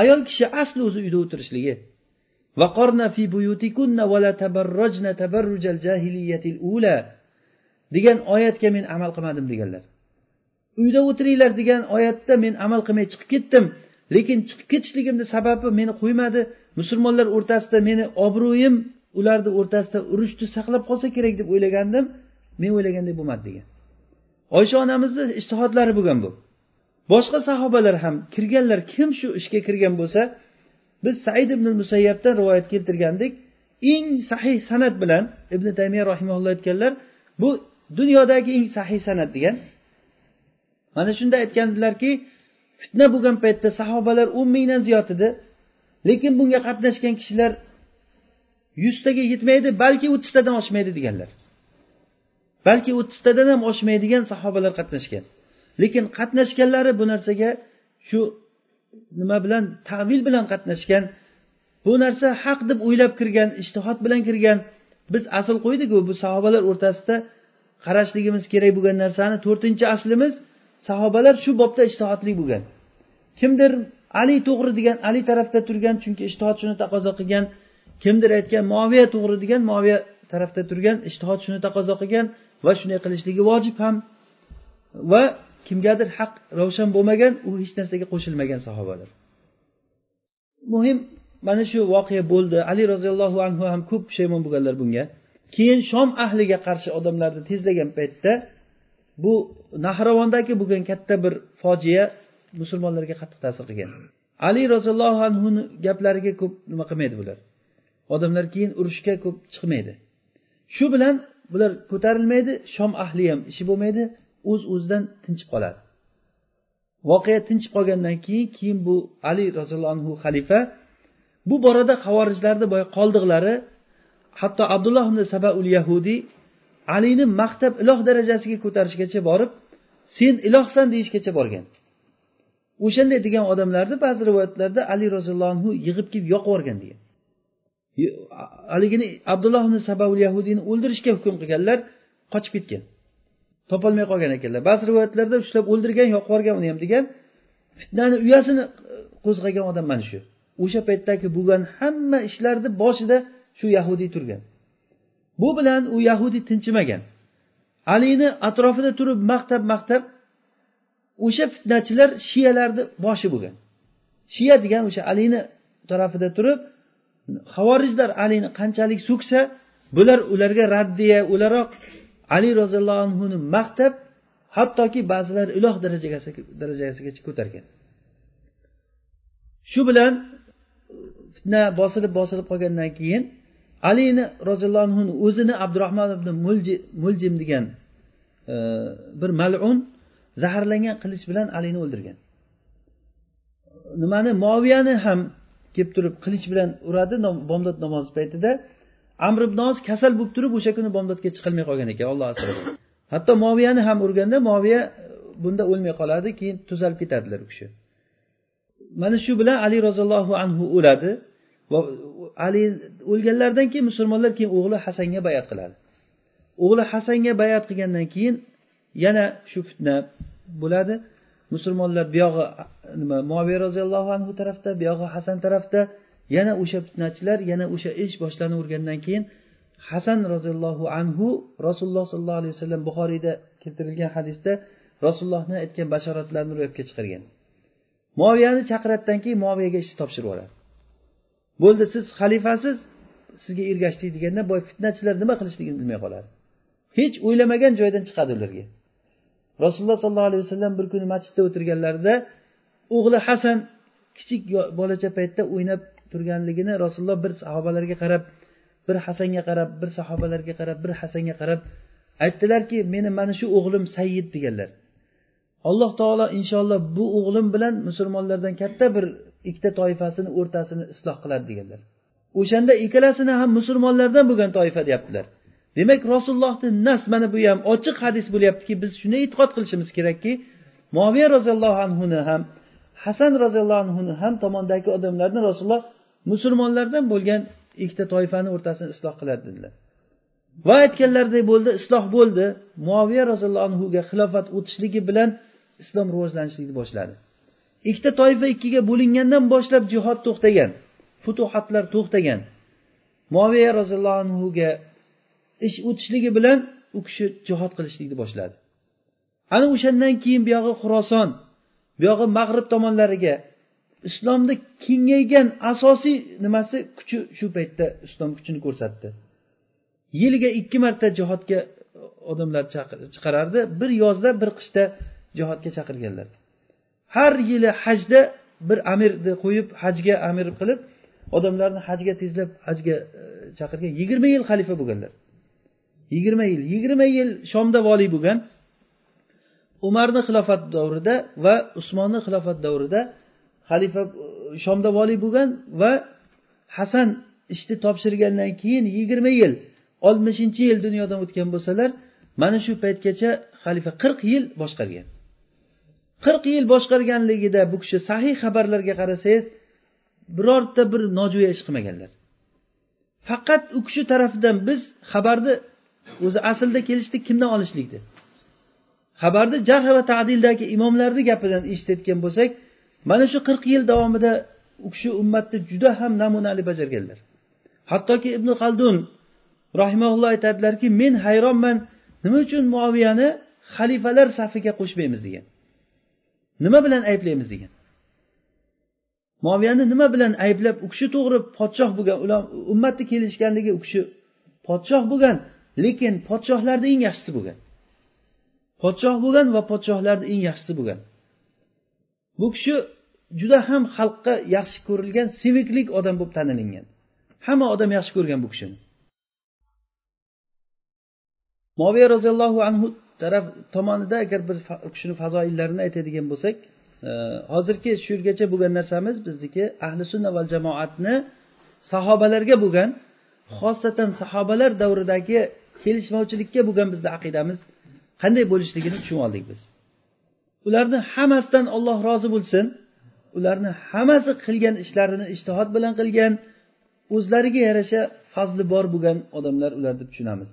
Ayol kishi asli o'zi uyda o'tirishligi. Vaqorna fi buyutikunna vala tabarrojna tabarrujal jahiliyatil ula degan oyatga men amal qilmadim deganlar. Uyda o'tiringlar degan oyatda men amal qilmay chiqib ketdim. Lekin chiqib ketishligimni sababi meni qo'ymadi. Musulmonlar o'rtasida meni obro'yim ularni o'rtasida urushni saqlab qolsa kerak deb o'ylagandim. Men o'ylagandek bo'lmadi degan. Oysha onamizni ishtihodlari bo'lgan bu. Boshqa sahobalar ham kirganlar kim shu ishga kirgan bo'lsa biz said ibn musayyabdan rivoyat keltirgandik. Eng sahih san'at bilan ibn taymiya rahimaulloh aytganlar bu dunyodagi eng sahih san'at degan. Mana shunda aytgandilarki fitna bo'lgan paytda sahobalar o'n mingdan ziyod edi. Lekin bunga qatnashgan kishilar yuztaga yetmaydi balki o'ttiztadan oshmaydi deganlar. Balki o'ttiztadan ham oshmaydigan sahobalar qatnashgan. Lekin qatnashganlari bu narsaga shu nima bilan tavil bilan qatnashgan. Bu narsa haq deb o'ylab kirgan ishtihod bilan kirgan. Biz asl qo'ydiku bu sahobalar o'rtasida qarashligimiz kerak bo'lgan narsani to'rtinchi aslimiz sahobalar shu bobda ishtihodli bo'lgan. Kimdir ali to'g'ri degan ali tarafda turgan chunki ishtihod shuni taqozo qilgan. Kimdir aytgan moviya to'g'ri degan moviya tarafda turgan ishtihod shuni taqozo qilgan va shunday qilishligi vojib ham. Va kimgadir haq ravshan bo'lmagan u hech narsaga qo'shilmagan sahobalar. Muhim mana shu voqea bo'ldi. Ali roziyallohu anhu ham ko'p pushaymon bo'lganlar bunga. Keyin shom ahliga qarshi odamlarni tezlagan paytda bu nahravondagi bo'lgan katta bir fojia musulmonlarga qattiq ta'sir qilgan. Ali roziyallohu anhuni gaplariga ko'p nima qilmaydi bular? Odamlar keyin urushga ko'p chiqmaydi. Shu bilan bular ko'tarilmaydi shom ahli ham ishi bo'lmaydi o'z o'zidan tinchib qoladi. Voqea tinchib qolgandan keyin keyin bu ali roziyallohu anhu xalifa bu borada havorijlarni boya qoldiqlari hatto abdulloh ibn sabaul yahudiy alini maqtab iloh darajasiga ko'tarishgacha borib sen ilohsan deyishgacha borgan. O'shanday degan odamlarni ba'zi rivoyatlarda ali roziyallohu anhu yig'ib kelib yoqib yuborgan degan haligini abdulloh ibn sabavul yahudiyni o'ldirishga hukm qilganlar qochib ketgan. Topolmay qolgan ekanlar. Ba'zi rivoyatlarda ushlab o'ldirgan yoqib yuborgan uni ham degan fitnani uyasini qo'zg'agan odam mana shu. O'sha paytdagi bo'lgan hamma ishlarni boshida shu yahudiy turgan. Bu bilan u yahudiy tinchimagan. Alini atrofida turib maqtab maqtab o'sha fitnachilar shiyalarni boshi bo'lgan. Shiya degan o'sha alini tarafida turib havorijlar alini qanchalik so'ksa bular ularga raddiya o'laroq ali roziyallohu anhuni maqtab hattoki ba'zilar iloh darajasigacha ko'targan. Shu bilan fitna bosilib bosilib qolgandan keyin alini roziyallohu anhuni o'zini abdurahmon ibn muljim degan e, bir malun zaharlangan qilich bilan alini o'ldirgan. Nimani? Moviyani ham kelib turib qilich bilan uradi bomdod namozi paytida. Amr ibn oz kasal bo'lib turib o'sha kuni bomdodga chiqilmay qolgan ekan olloh asrasin. Hatto moviyani ham urganda moviya bunda o'lmay qoladi keyin tuzalib ketadilar u kishi. Mana shu bilan ali roziyallohu anhu o'ladi. Ali o'lganlaridan keyin musulmonlar keyin o'g'li hasanga bayat qiladi. O'g'li hasanga bayat qilgandan keyin yana shu fitna bo'ladi. Musulmonlar buyog'i nima moviy roziyallohu anhu tarafda buyog'i hasan tarafda yana o'sha fitnachilar yana o'sha ish boshlanavergandan keyin hasan roziyallohu anhu rasululloh sollallohu alayhi vasallam buxoriyda keltirilgan hadisda rasulullohni aytgan bashoratlarini ro'yobga chiqargan. Moviyani chaqiradidan keyin moviyaga ishni topshirib yuboradi bo'ldi siz xalifasiz sizga ergashdik deganda boy fitnachilar nima qilishligini bilmay qoladi. Hech o'ylamagan joydan chiqadi ularga. Rasululloh sollallohu alayhi vasallam bir kuni masjidda o'tirganlarida o'g'li hasan kichik bolacha paytda o'ynab turganligini rasululloh bir sahobalarga qarab bir hasanga qarab bir sahobalarga qarab bir hasanga qarab aytdilarki meni mana shu o'g'lim sayyid deganlar. Alloh taolo inshaalloh bu o'g'lim bilan musulmonlardan katta bir ikkita toifasini o'rtasini isloh qiladi deganlar. O'shanda ikkalasini ham musulmonlardan bo'lgan toifa deyaptilar. Demak rasulullohni nas mana bu ham ochiq hadis bo'lyaptiki biz shuni e'tiqod qilishimiz kerakki moviya roziyallohu anhuni ham hasan roziyallohu anhuni ham tomondagi odamlarni rasululloh musulmonlardan bo'lgan ikkita toifani o'rtasini isloh qiladi dedilar. Va aytganlaridek bo'ldi isloh bo'ldi. Muaviya roziyallohu anhuga xilofat o'tishligi bilan islom rivojlanishlikni boshladi. Ikkita toifa ikkiga bo'lingandan boshlab jihod to'xtagan futuhatlar to'xtagan. Muaviya roziyallohu anhuga ish o'tishligi bilan u kishi jihod qilishlikni boshladi. Ana o'shandan keyin buyog'i xuroson buyog'i mag'rib tomonlariga islomni kengaygan asosiy nimasi kuchi shu paytda islom kuchini ko'rsatdi. Yiliga ikki marta jihodga odamlar chiqarardi bir yozda bir qishda jihodga chaqirganlar. Har yili hajda bir amirni qo'yib hajga amir qilib odamlarni hajga tezlab hajga e, chaqirgan yigirma yil xalifa bo'lganlar. Yigirma yil yigirma yil shomda voliy bo'lgan. Umarni xilofat davrida va usmonni xilofat davrida xalifa e, shomda voliy bo'lgan va hasan ishni topshirgandan keyin yigirma yil oltmishinchi yil dunyodan o'tgan bo'lsalar mana shu paytgacha xalifa qirq yil boshqargan. Qirq yil boshqarganligida bu kishi sahih xabarlarga qarasangiz birorta bir nojo'ya ish qilmaganlar. Faqat u kishi tarafidan biz xabarni o'zi aslida kelishdik kimdan olishlikdi xabarni jarh va tadildagi imomlarni gapidan eshitayotgan bo'lsak mana shu qirq yil davomida u kishi ummatni juda ham namunali bajarganlar. Hattoki ibn xaldun rahimaulloh aytadilarki men hayronman nima uchun muoviyani xalifalar safiga qo'shmaymiz? degan. Nima bilan ayblaymiz degan. Moviyani nima bilan ayblab u kishi to'g'ri podshoh bo'lgan ular ummatni kelishganligi u kishi podshoh bo'lgan lekin podshohlarni eng yaxshisi bo'lgan. Podshoh bo'lgan va podshohlarni eng yaxshisi bo'lgan. Bu kishi juda ham xalqqa yaxshi ko'rilgan seviklik odam bo'lib tanilingan. Hamma odam yaxshi ko'rgan bu kishini. Moviya roziyallohu anhu taraf tomonida agar bir kishini fazoillarini aytadigan bo'lsak e, hozirgi shu yergacha bo'lgan narsamiz bizniki ahli sunna val jamoatni sahobalarga bo'lgan xosatan sahobalar davridagi kelishmovchilikka bo'lgan bizni aqidamiz qanday bo'lishligini tushunib oldik biz. Ularni hammasidan olloh rozi bo'lsin. Ularni hammasi qilgan ishlarini ishtihod bilan qilgan o'zlariga yarasha fazli bor bo'lgan odamlar ular deb tushunamiz.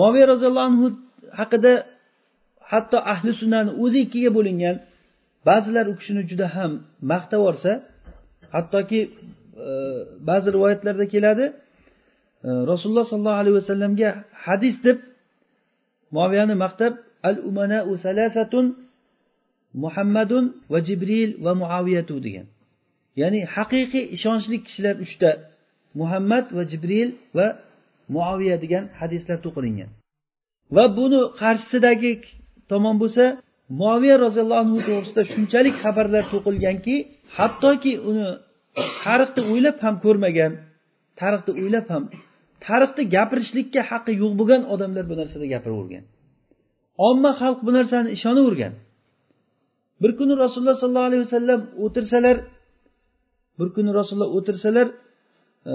Moviy roziyallohu anhu haqida hatto ahli sunnani o'zi ikkiga bo'lingan ba'zilar u kishini juda ham maqtab yuborsa hattoki e, ba'zi rivoyatlarda keladi e, rasululloh sollallohu alayhi vasallamga hadis deb muaviyani maqtab al umanau salasatun muhammadun va jibril va muaviyatu degan. Ya'ni haqiqiy ishonchli kishilar uchta muhammad va jibril va muaviya degan hadislar to'qilingan. Va buni qarshisidagi tomon bo'lsa muaviya roziyallohu anhu to'g'risida shunchalik xabarlar to'qilganki hattoki uni tarixni o'ylab ham ko'rmagan tarixni o'ylab ham tarixni gapirishlikka haqqi yo'q bo'lgan odamlar bu narsada gapiravergan. Omma xalq bu narsani ishonavergan. Bir kuni rasululloh sollallohu alayhi vasallam o'tirsalar bir kuni rasululloh o'tirsalar e,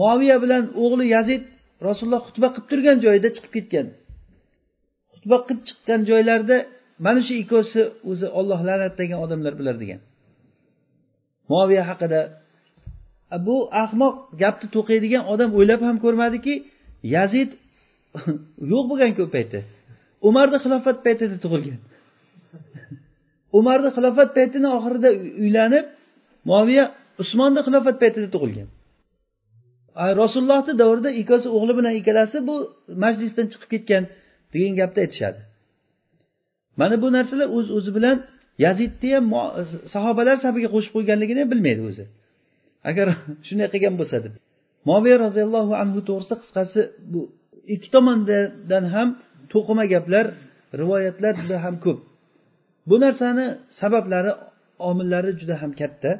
moviya bilan o'g'li yazid rasululloh xutba qilib turgan joyida chiqib ketgan. Xutba qilib chiqqan joylarida mana shu ikkovsi o'zi olloh la'natlagan odamlar bular degan. Muaviya haqida bu ahmoq gapni to'qiydigan odam o'ylab ham ko'rmadiki yazid [LAUGHS] yo'q bo'lgan ko'p payti umarni xilofat paytida tug'ilgan. [LAUGHS] Umarni xilofat paytini oxirida uylanib muoviya usmonni xilofat paytida tug'ilgan. Rasulullohni davrida ikkovsi o'g'li bilan ikkalasi bu majlisdan chiqib ketgan degan gapni aytishadi. Mana bu narsalar o'z o'zi bilan yazidni ham sahobalar safiga qo'shib qo'yganligini ham bilmaydi o'zi. Agar [LAUGHS] shunday qilgan bo'lsa deb. Moviya roziyallohu anhu to'g'risida qisqasi bu ikki tomondan ham to'qima gaplar rivoyatlar juda ham ko'p. Bu narsani sabablari omillari juda ham katta.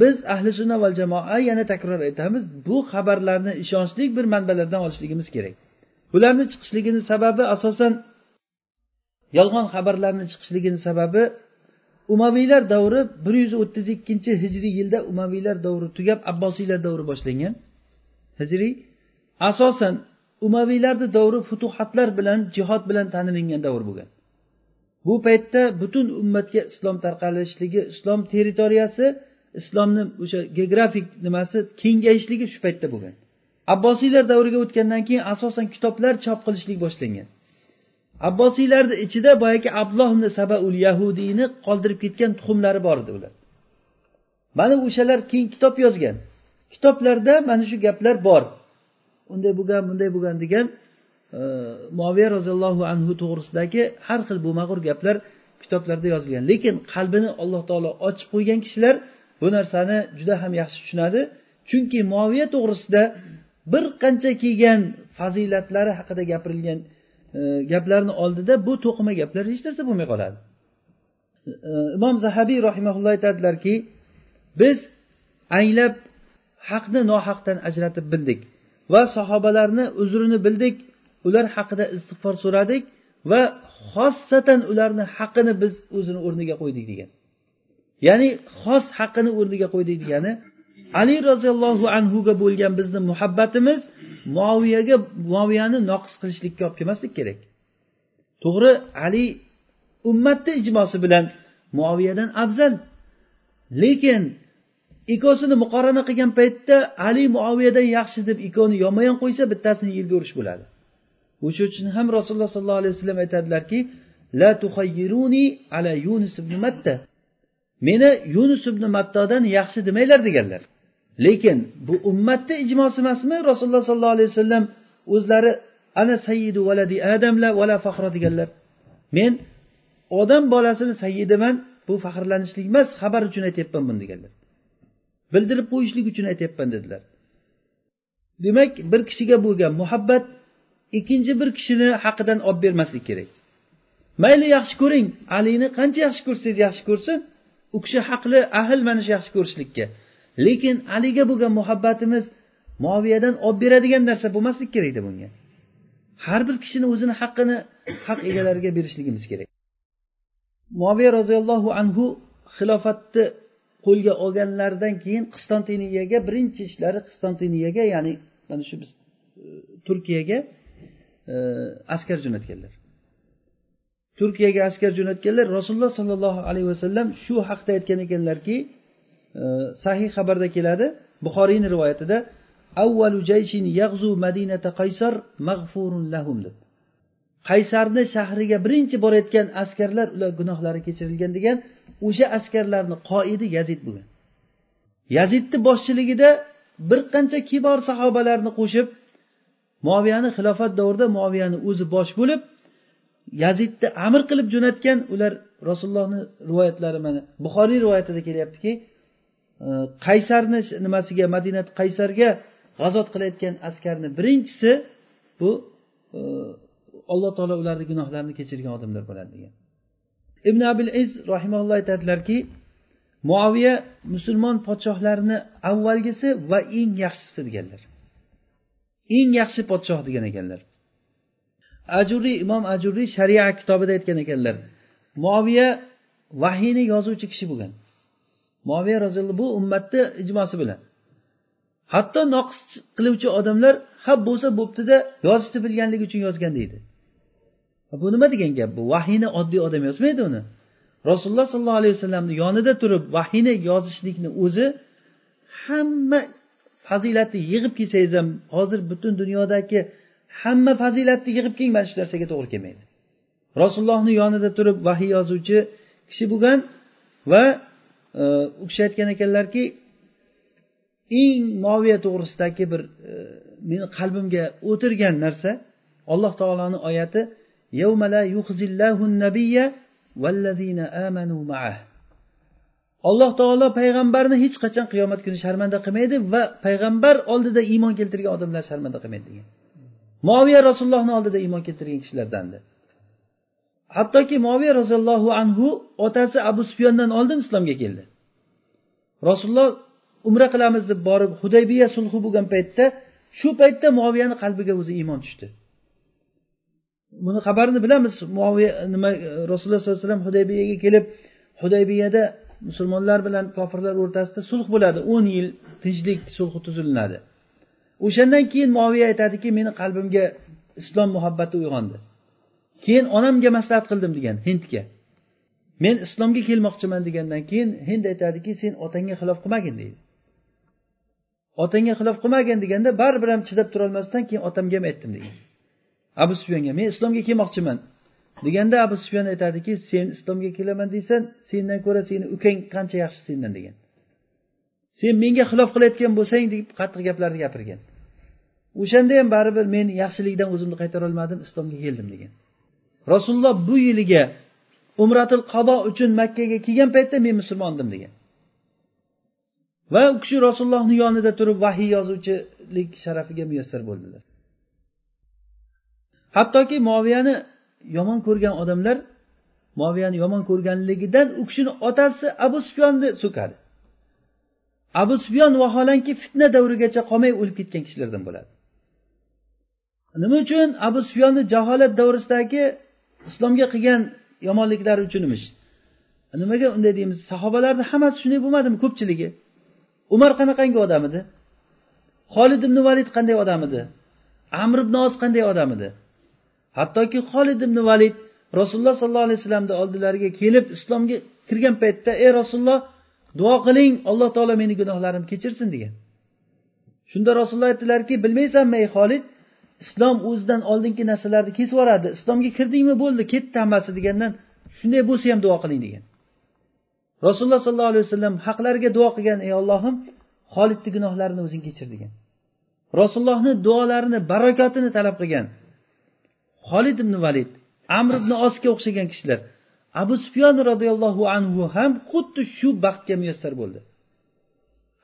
Biz ahli sunna val jamoa yana takror aytamiz bu xabarlarni ishonchli bir manbalardan olishligimiz kerak. Bularni chiqishligini sababi asosan yolg'on xabarlarni chiqishligini sababi umaviylar davri bir yuz o'ttiz ikkinchi hijriy yilda umaviylar davri tugab abbosiylar davri boshlangan. Hijriy asosan umaviylarni davri futuhatlar bilan jihod bilan tanilingan davr bo'lgan. Bu paytda butun ummatga islom tarqalishligi islom territoriyasi islomni o'sha geografik nimasi kengayishligi shu paytda bo'lgan. Abbosiylar davriga o'tgandan keyin asosan kitoblar chop qilishlik boshlangan. Abbosiylarni ichida boyagi abdulloh sabaul yahudiyni qoldirib ketgan tuxumlari bor edi ular. Mana o'shalar keyin kitob yozgan. Kitoblarda mana shu gaplar bor. Unday bo'lgan bunday bo'lgan degan e, moviya roziyallohu anhu to'g'risidagi har xil bo'lmag'ur gaplar kitoblarda yozilgan. Lekin qalbini alloh taolo ochib qo'ygan kishilar bu narsani juda ham yaxshi tushunadi. Chunki moviya to'g'risida bir qancha kelgan fazilatlari haqida gapirilgan e, gaplarni oldida bu to'qima gaplar hech narsa bo'lmay qoladi. E, imom zahabiy rahimaulloh aytadilarki biz anglab haqni nohaqdan ajratib bildik va sahobalarni uzrini bildik ular haqida istig'for so'radik va xossatan ularni haqqini biz o'zini o'rniga qo'ydik degan. Ya'ni xos haqqini o'rniga qo'ydik degani ali roziyallohu anhuga bo'lgan bizni muhabbatimiz muoviyaga muoviyani noqis qilishlikka olib kelmaslik kerak. To'g'ri ali ummatni ijmosi bilan muoviyadan afzal. Lekin ikkovsini muqorana qilgan paytda ali muoviyadan yaxshi deb ikkovini yonma yon qo'ysa bittasini yerga urish bo'ladi. O'sha uchun ham rasululloh sollallohu alayhi vasallam aytadilarki la tuhayyiruni ala yunus ibn matta. Meni yunus ibn mattodan yaxshi demanglar deganlar. Lekin bu ummatni ijmosi emasmi? Rasululloh sollallohu alayhi vasallam o'zlari ana sayyidu valadi adamla vala faxra deganlar. Men odam bolasini sayyidiman bu faxrlanishlik emas xabar uchun aytyapman buni deganlar. Bildirib qo'yishlik uchun aytyapman dedilar. Demak bir kishiga bo'lgan muhabbat ikkinchi bir kishini haqidan olib bermaslik kerak. Mayli yaxshi ko'ring alini qancha yaxshi ko'rsangiz yaxshi ko'rsin u kishi haqli ahil mana shu yaxshi ko'rishlikka. Lekin aliga bo'lgan muhabbatimiz moviyadan olib beradigan narsa bo'lmaslik kerakda bunga. Har bir kishini o'zini haqqini haq egalariga berishligimiz kerak. Moviya roziyallohu anhu xilofatni qo'lga olganlaridan keyin qistontiniyaga birinchi ishlari qistontiniyaga ya'ni mana shu biz e, turkiyaga e, askar jo'natganlar. Turkiyaga askar jo'natganlar rasululloh sollallohu alayhi vasallam shu haqda aytgan ekanlarki e, sahih xabarda keladi buxoriyni rivoyatida avvalu jayshin yag'zu madinata qaysar mag'furun lahum deb. Qaysarni shahriga birinchi borayotgan askarlar ular gunohlari kechirilgan degan o'sha askarlarni qoidi yazid bo'lgan. Yazidni boshchiligida bir qancha kibor sahobalarni qo'shib muoviyani xilofat davrida muoviyani o'zi bosh bo'lib yazidni amr qilib jo'natgan ular rasulullohni rivoyatlari mana buxoriy rivoyatida kelyaptiki e, qaysarni nimasiga madinat qaysarga g'azot qilayotgan askarni birinchisi bu e, alloh taolo ularni gunohlarini kechirgan odamlar bo'ladi degan. Ibn abil iz rahimalloh aytadilarki muaviya musulmon podshohlarini avvalgisi va eng yaxshisi deganlar. Eng yaxshi podshoh degan ekanlar. Ajuriy imom ajuriy sharia kitobida aytgan ekanlar. Muoviya vahiyni yozuvchi kishi bo'lgan. Muoviya roziyallohu bu ummatni ijmosi bilan. Hatto noqis qiluvchi odamlar ha bo'lsa bo'ptida yozishni bilganligi uchun yozgan deydi. Bu nima degan gap? Bu vahiyni oddiy odam yozmaydi uni. Rasululloh sollallohu alayhi vasallamni yonida turib vahiyni yozishlikni o'zi hamma fazilatni yig'ib kelsangiz ham hozir butun dunyodagi hamma fazilatni yig'ib keling mana shu narsaga to'g'ri kelmaydi. Rasulullohni yonida turib vahiy yozuvchi kishi bo'lgan va e, u kishi aytgan ekanlarki eng moviya to'g'risidagi bir e, meni qalbimga o'tirgan narsa alloh taoloni oyati alloh taolo payg'ambarni hech qachon qiyomat kuni sharmanda qilmaydi va payg'ambar oldida iymon keltirgan odamlar sharmanda qilmaydi degan. Moviya rasulullohni oldida iymon keltirgan kishilardandi hattoki moviya roziyallohu anhu otasi abu sufyondan oldin islomga keldi. Rasululloh umra qilamiz deb borib hudaybiya sulhi bo'lgan paytda shu paytda moviyani qalbiga o'zi iymon tushdi. Buni xabarini bilamiz. Muoviya nima rasululloh sollallohu alayhi vasallam hudaybiyaga kelib hudaybiyada musulmonlar bilan kofirlar o'rtasida sulh bo'ladi. o'n yil tinchlik sulhi tuzilinadi o'shandan keyin moviya aytadiki meni qalbimga islom muhabbati uyg'ondi. Keyin onamga maslahat qildim degan hindga. Men islomga kelmoqchiman degandan keyin hind aytadiki sen otangga xilof qilmagin deydi. Otangga xilof qilmagin deganda baribir ham chidab turolmasdan keyin otamga ham aytdim degan. Abu sufyonga men islomga kelmoqchiman deganda abu sufyon aytadiki sen islomga kelaman deysan sendan ko'ra seni ukang qancha yaxshi sendan degan. Sen menga xilof qilayotgan bo'lsang deb qattiq gaplarni gapirgan. O'shanda ham baribir men yaxshilikdan o'zimni qaytarolmadim islomga keldim degan. Rasululloh bu yiliga umratul qado uchun makkaga kelgan paytda men musulmondim degan. Va u kishi rasulullohni yonida turib vahiy yozuvchilik sharafiga muyassar bo'ldilar. Hattoki moviyani yomon ko'rgan odamlar moviyani yomon ko'rganligidan u kishini otasi abu sufyonni so'kadi. Abu sufyon vaholanki fitna davrigacha qolmay o'lib ketgan kishilardan bo'ladi. Nima uchun abu sufyonni jaholat davrisidagi islomga qilgan yomonliklari uchunmish nimaga unday deymiz? Sahobalarni hammasi shunday bo'lmadimi ko'pchiligi? Umar qanaqangi odam edi? Xolid ibn valid qanday odam edi? Amr ibn os qanday odam edi? Hattoki xolid ibn valid rasululloh sollallohu alayhi vasallamni oldilariga kelib islomga kirgan paytda ey rasululloh duo qiling alloh taolo meni gunohlarimni kechirsin degan. Shunda rasululloh aytdilarki bilmaysanmi ey xolid islom o'zidan oldingi narsalarni kesib yuboradi. Islomga kirdingmi? Bo'ldi. Ketdi hammasi degandan shunday bo'lsa ham duo qiling degan. Rasululloh sollallohu alayhi vasallam haqlariga duo qilgan ey ollohim xolidni gunohlarini o'zing kechir degan. Rasulullohni duolarini barakotini talab qilgan xolid ibn valid amr ibn osga o'xshagan kishilar abu sufyon roziyallohu anhu ham xuddi shu baxtga muyassar bo'ldi.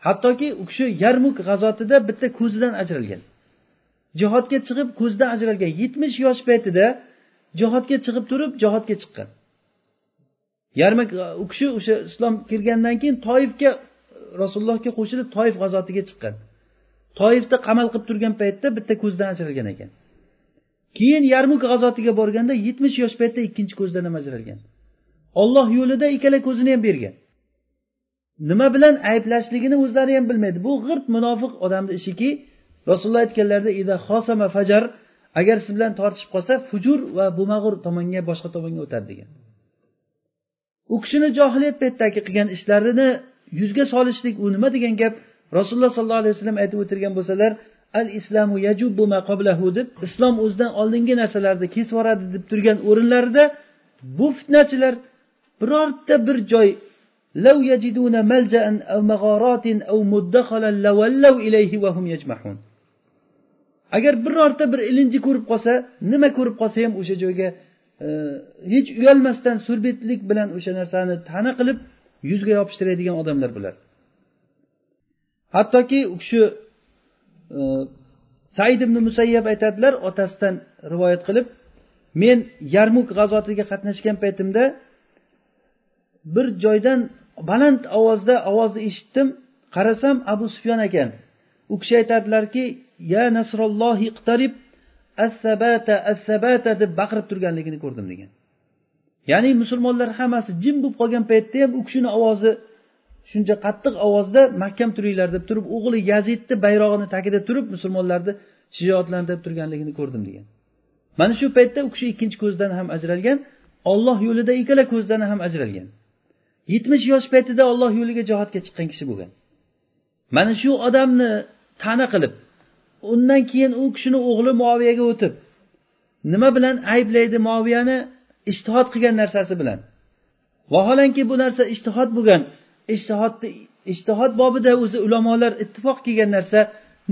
Hattoki u kishi yarmuk g'azotida bitta ko'zidan ajralgan. Jihodga chiqib ko'zdan ajralgan yetmish yosh paytida jihodga chiqib turib jihodga chiqqan. Yarmak u kishi o'sha islom kirgandan keyin toifga rasulullohga qo'shilib toif g'azotiga chiqqan. Toifda qamal qilib turgan paytda bitta ko'zdan ajralgan ekan. Keyin yarmuk g'azotiga borganda yetmish yosh paytda ikkinchi ko'zdan ham ajralgan. Olloh yo'lida ikkala ko'zini ham bergan. Nima bilan ayblashligini o'zlari ham bilmaydi. Bu g'irt munofiq odamni ishiki rasululloh aytganlarida xosama fajar agar siz bilan tortishib qolsa fujur va bo'lmag'ur tomonga boshqa tomonga o'tadi degan u kishini johiliyat paytidagi qilgan ishlarini yuzga solishlik u nima degan gap rasululloh sollallohu alayhi vasallam aytib o'tirgan bo'lsalar al islamu yajubbu ma qablahu deb islom o'zidan oldingi narsalarni kesib yuboradi deb turgan o'rinlarida bu fitnachilar birorta bir joy لو يجدون ملجأ أو مغارات أو مدخلا لولوا إليه وهم يجمحون agar birorta bir ilinji ko'rib qolsa nima ko'rib qolsa ham o'sha joyga e, hech uyalmasdan surbetlik bilan o'sha narsani ta'na qilib yuzga yopishtiradigan odamlar bular. Hattoki u kishi e, said ibn musayyab aytadilar otasidan rivoyat qilib men yarmuk g'azotiga qatnashgan paytimda bir joydan baland ovozda ovozni eshitdim. Qarasam abu sufyon ekan. U kishi aytadilarki ya nasrollohi iqtarib assabata assabata deb baqirib turganligini ko'rdim degan. Ya'ni musulmonlar hammasi jim bo'lib qolgan paytda ham u kishini ovozi shuncha qattiq ovozda mahkam turinglar deb turib o'g'li yazidni bayrog'ini tagida turib musulmonlarni shijoatlantirib turganligini ko'rdim degan. Mana shu paytda u kishi ikkinchi ko'zdan ham ajralgan olloh yo'lida ikkala ko'zdan ham ajralgan. Yetmish yosh paytida olloh yo'liga jihodga chiqqan kishi bo'lgan. Mana shu odamni ta'na qilib undan keyin u kishini o'g'li muoviyaga o'tib nima bilan ayblaydi muoviyani ishtihod qilgan narsasi bilan. Vaholanki bu narsa ishtihod bo'lgan ishtihodni ishtihod bobida o'zi ulamolar ittifoq qilgan narsa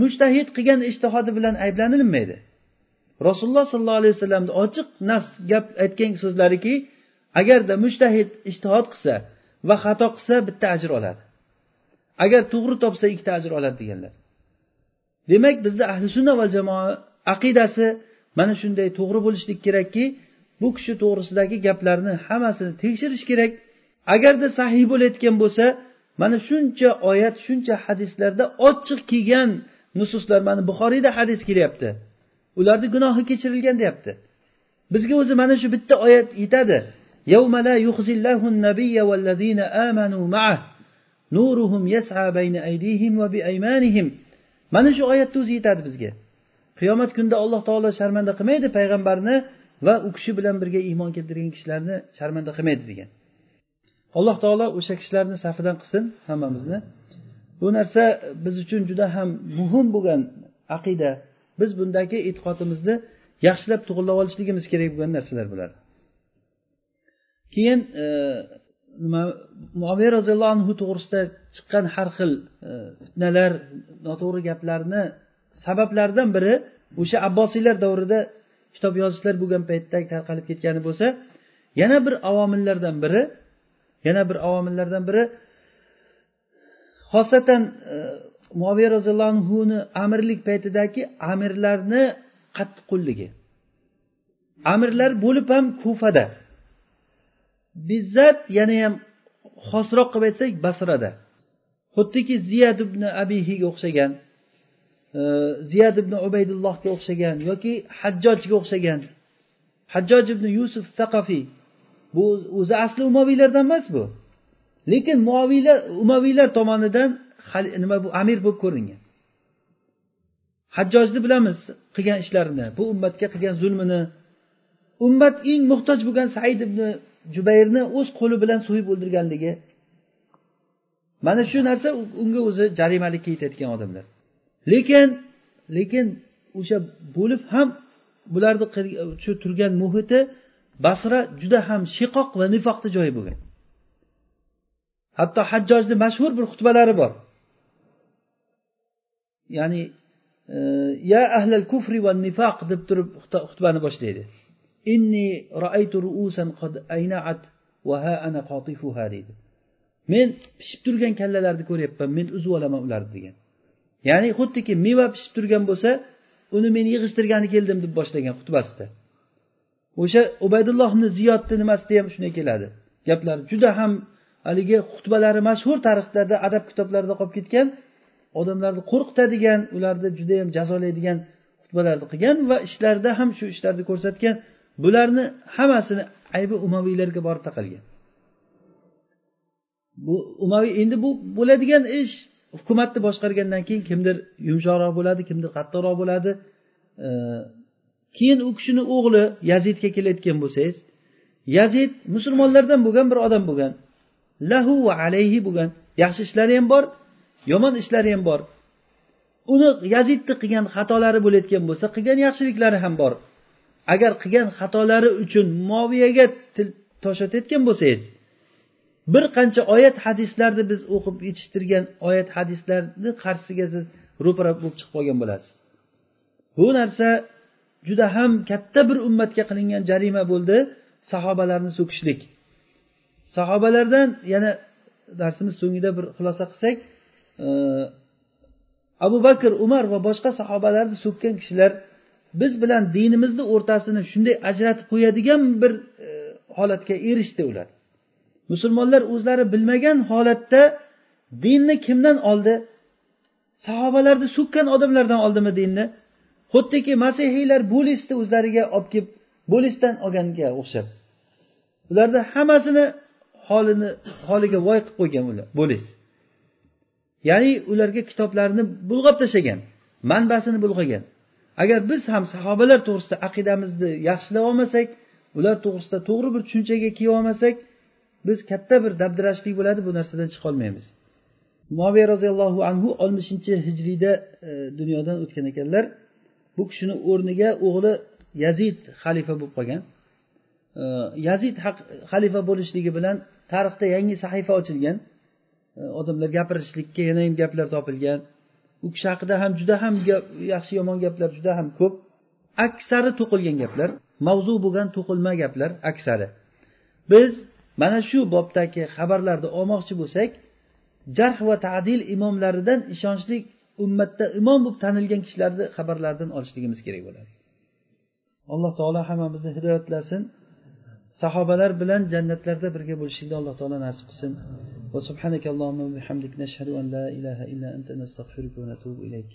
mushtahid qilgan ishtihodi bilan ayblanilmaydi. Rasululloh sollallohu alayhi vasallamni ochiq nas gap aytgan so'zlariki agarda mushtahid ishtihod qilsa va xato qilsa bitta ajr oladi. Agar to'g'ri topsa ikkita ajr oladi deganlar. Demak bizni ahli sunna va jamoa aqidasi mana shunday to'g'ri bo'lishlik kerakki bu kishi to'g'risidagi gaplarni hammasini tekshirish kerak. Agarda sahiy bo'layotgan bo'lsa mana shuncha oyat shuncha hadislarda ochiq kelgan nususlar mana buxoriyda hadis kelyapti. Ularni gunohi kechirilgan deyapti. Bizga o'zi mana shu bitta oyat yetadi. Mana shu oyatni o'zi yetadi bizga. Qiyomat kunida alloh taolo sharmanda qilmaydi payg'ambarni va u kishi bilan birga iymon keltirgan kishilarni sharmanda qilmaydi degan. Alloh taolo o'sha kishilarni safidan qilsin hammamizni. Bu narsa biz uchun juda ham muhim bo'lgan aqida. Biz bundagi e'tiqodimizni yaxshilab to'g'irlab olishligimiz kerak bo'lgan narsalar bular. Keyin e, nima muaviya roziyallohu anhu to'g'risida chiqqan har xil e, fitnalar noto'g'ri gaplarni sabablaridan biri o'sha abbosiylar davrida kitob yozishlar bo'lgan paytda tarqalib ketgani bo'lsa yana bir avomillardan biri yana bir avomillardan biri xosatan e, muaviya roziyallohu anhuni amirlik paytidagi amirlarni qattiqqo'lligi. Amirlar bo'lib ham kufada bizzat yana ham xosroq qilib aytsak basrada. Xuddiki ziyad ibn abihiga o'xshagan e, ziyad ibn ubaydullohga o'xshagan yoki hajjojga o'xshagan. Hajjoj ibn yusuf taqafiy bu o'zi asli umaviylardan emas bu. Lekin muaviylar umaviylar tomonidan nima bu amir bo'lib ko'ringan. Hajjojni bilamiz qilgan ishlarini bu ummatga qilgan zulmini. Ummat eng muhtoj bo'lgan said ibn jubayrni o'z qo'li bilan so'yib o'ldirganligi. Mana shu narsa unga o'zi jarimalikka yetayotgan odamlar. Lekin lekin o'sha bo'lib ham bularni shu turgan muhiti basra juda ham shiqoq va nifoqni joyi bo'lgan. Hatto hajjojni mashhur bir xutbalari bor. Ya'ni e, ya ahlal kufri va nifoq deb turib xutbani boshlaydi. Inni raaytu ruusan qad ayna'at va ha ana qatifuha deydi. Men pishib turgan kallalarni ko'ryapman men uzib olaman ularni degan. Ya'ni xuddiki meva pishib turgan bo'lsa uni men yig'ishtirgani keldim deb boshlagan xutbasida. O'sha ubaydullohni ziyodni nimasida ham shunday keladi. Gaplari juda ham haligi xutbalari mashhur tarixlarda adab kitoblarida qolib ketgan odamlarni qo'rqitadigan ularni judayam jazolaydigan xutbalarni qilgan va ishlarida ham shu ishlarni ko'rsatgan bularni hammasini aybi umaviylarga borib taqalgan. Bu umaviy endi bu bo'ladigan ish hukumatni boshqargandan keyin kimdir yumshoqroq bo'ladi kimdir qattiqroq bo'ladi. Keyin u kishini o'g'li yazidga kelayotgan bo'lsangiz yazid musulmonlardan bo'lgan bir odam bo'lgan. Lahu va alayhi bo'lgan. Yaxshi ishlari ham bor yomon ishlari ham bor. Uni yazidni qilgan xatolari bo'layotgan bo'lsa qilgan yaxshiliklari ham bor. Agar qilgan xatolari uchun moviyaga til toshatayotgan bo'lsangiz bir qancha oyat hadislarni biz o'qib yetishtirgan oyat hadislarni qarshisiga siz ro'para bo'lib chiqib qolgan bo'lasiz. Bu narsa juda ham katta bir ummatga qilingan jarima bo'ldi sahobalarni so'kishlik. Sahobalardan yana darsimiz so'ngida bir xulosa qilsak e, abu bakr umar va boshqa sahobalarni so'kkan kishilar biz bilan dinimizni o'rtasini shunday ajratib qo'yadigan bir e, holatga erishdi ular. Musulmonlar o'zlari bilmagan holatda dinni kimdan oldi? Sahobalarni so'kkan odamlardan oldimi dinni? Xuddiki masihiylar bo'lisni o'zlariga olib kelib bo'lisdan olganga o'xshab. Ularni hammasini holini holiga voy qilib qo'ygan ular bo'lis ya'ni ularga kitoblarini bulg'ab tashlagan manbasini bulg'agan. Agar biz ham sahobalar to'g'risida aqidamizni yaxshilab olmasak ular to'g'risida to'g'ri bir tushunchaga kelib olmasak biz katta bir dabdirashlik bo'ladi bu narsadan chiqolmaymiz moviy roziyallohu anhu oltmishinchi hijriyda e, dunyodan o'tgan ekanlar. Bu kishini o'rniga o'g'li yazid xalifa bo'lib qolgan. E, yazid xalifa bo'lishligi bilan tarixda yangi sahifa ochilgan. E, odamlar gapirishlikka yana ham gaplar topilgan. U kishi haqida ham juda ham yaxshi yomon gaplar juda ham ko'p. Aksari to'qilgan gaplar mavzu bo'lgan to'qilma gaplar aksari. Biz mana shu bobdagi xabarlarni olmoqchi bo'lsak jarh va tadil imomlaridan ishonchli ummatda imom bo'lib tanilgan kishilarni xabarlaridan olishligimiz kerak bo'ladi. Alloh taolo hammamizni hidoyatlasin. Sahobalar bilan jannatlarda birga bo'lishlikni alloh taolo nasib qilsin. Va subhanakallohumma bihamdik nashhadu an la ilaha illa anta nastag'firuka va natubu ilayk.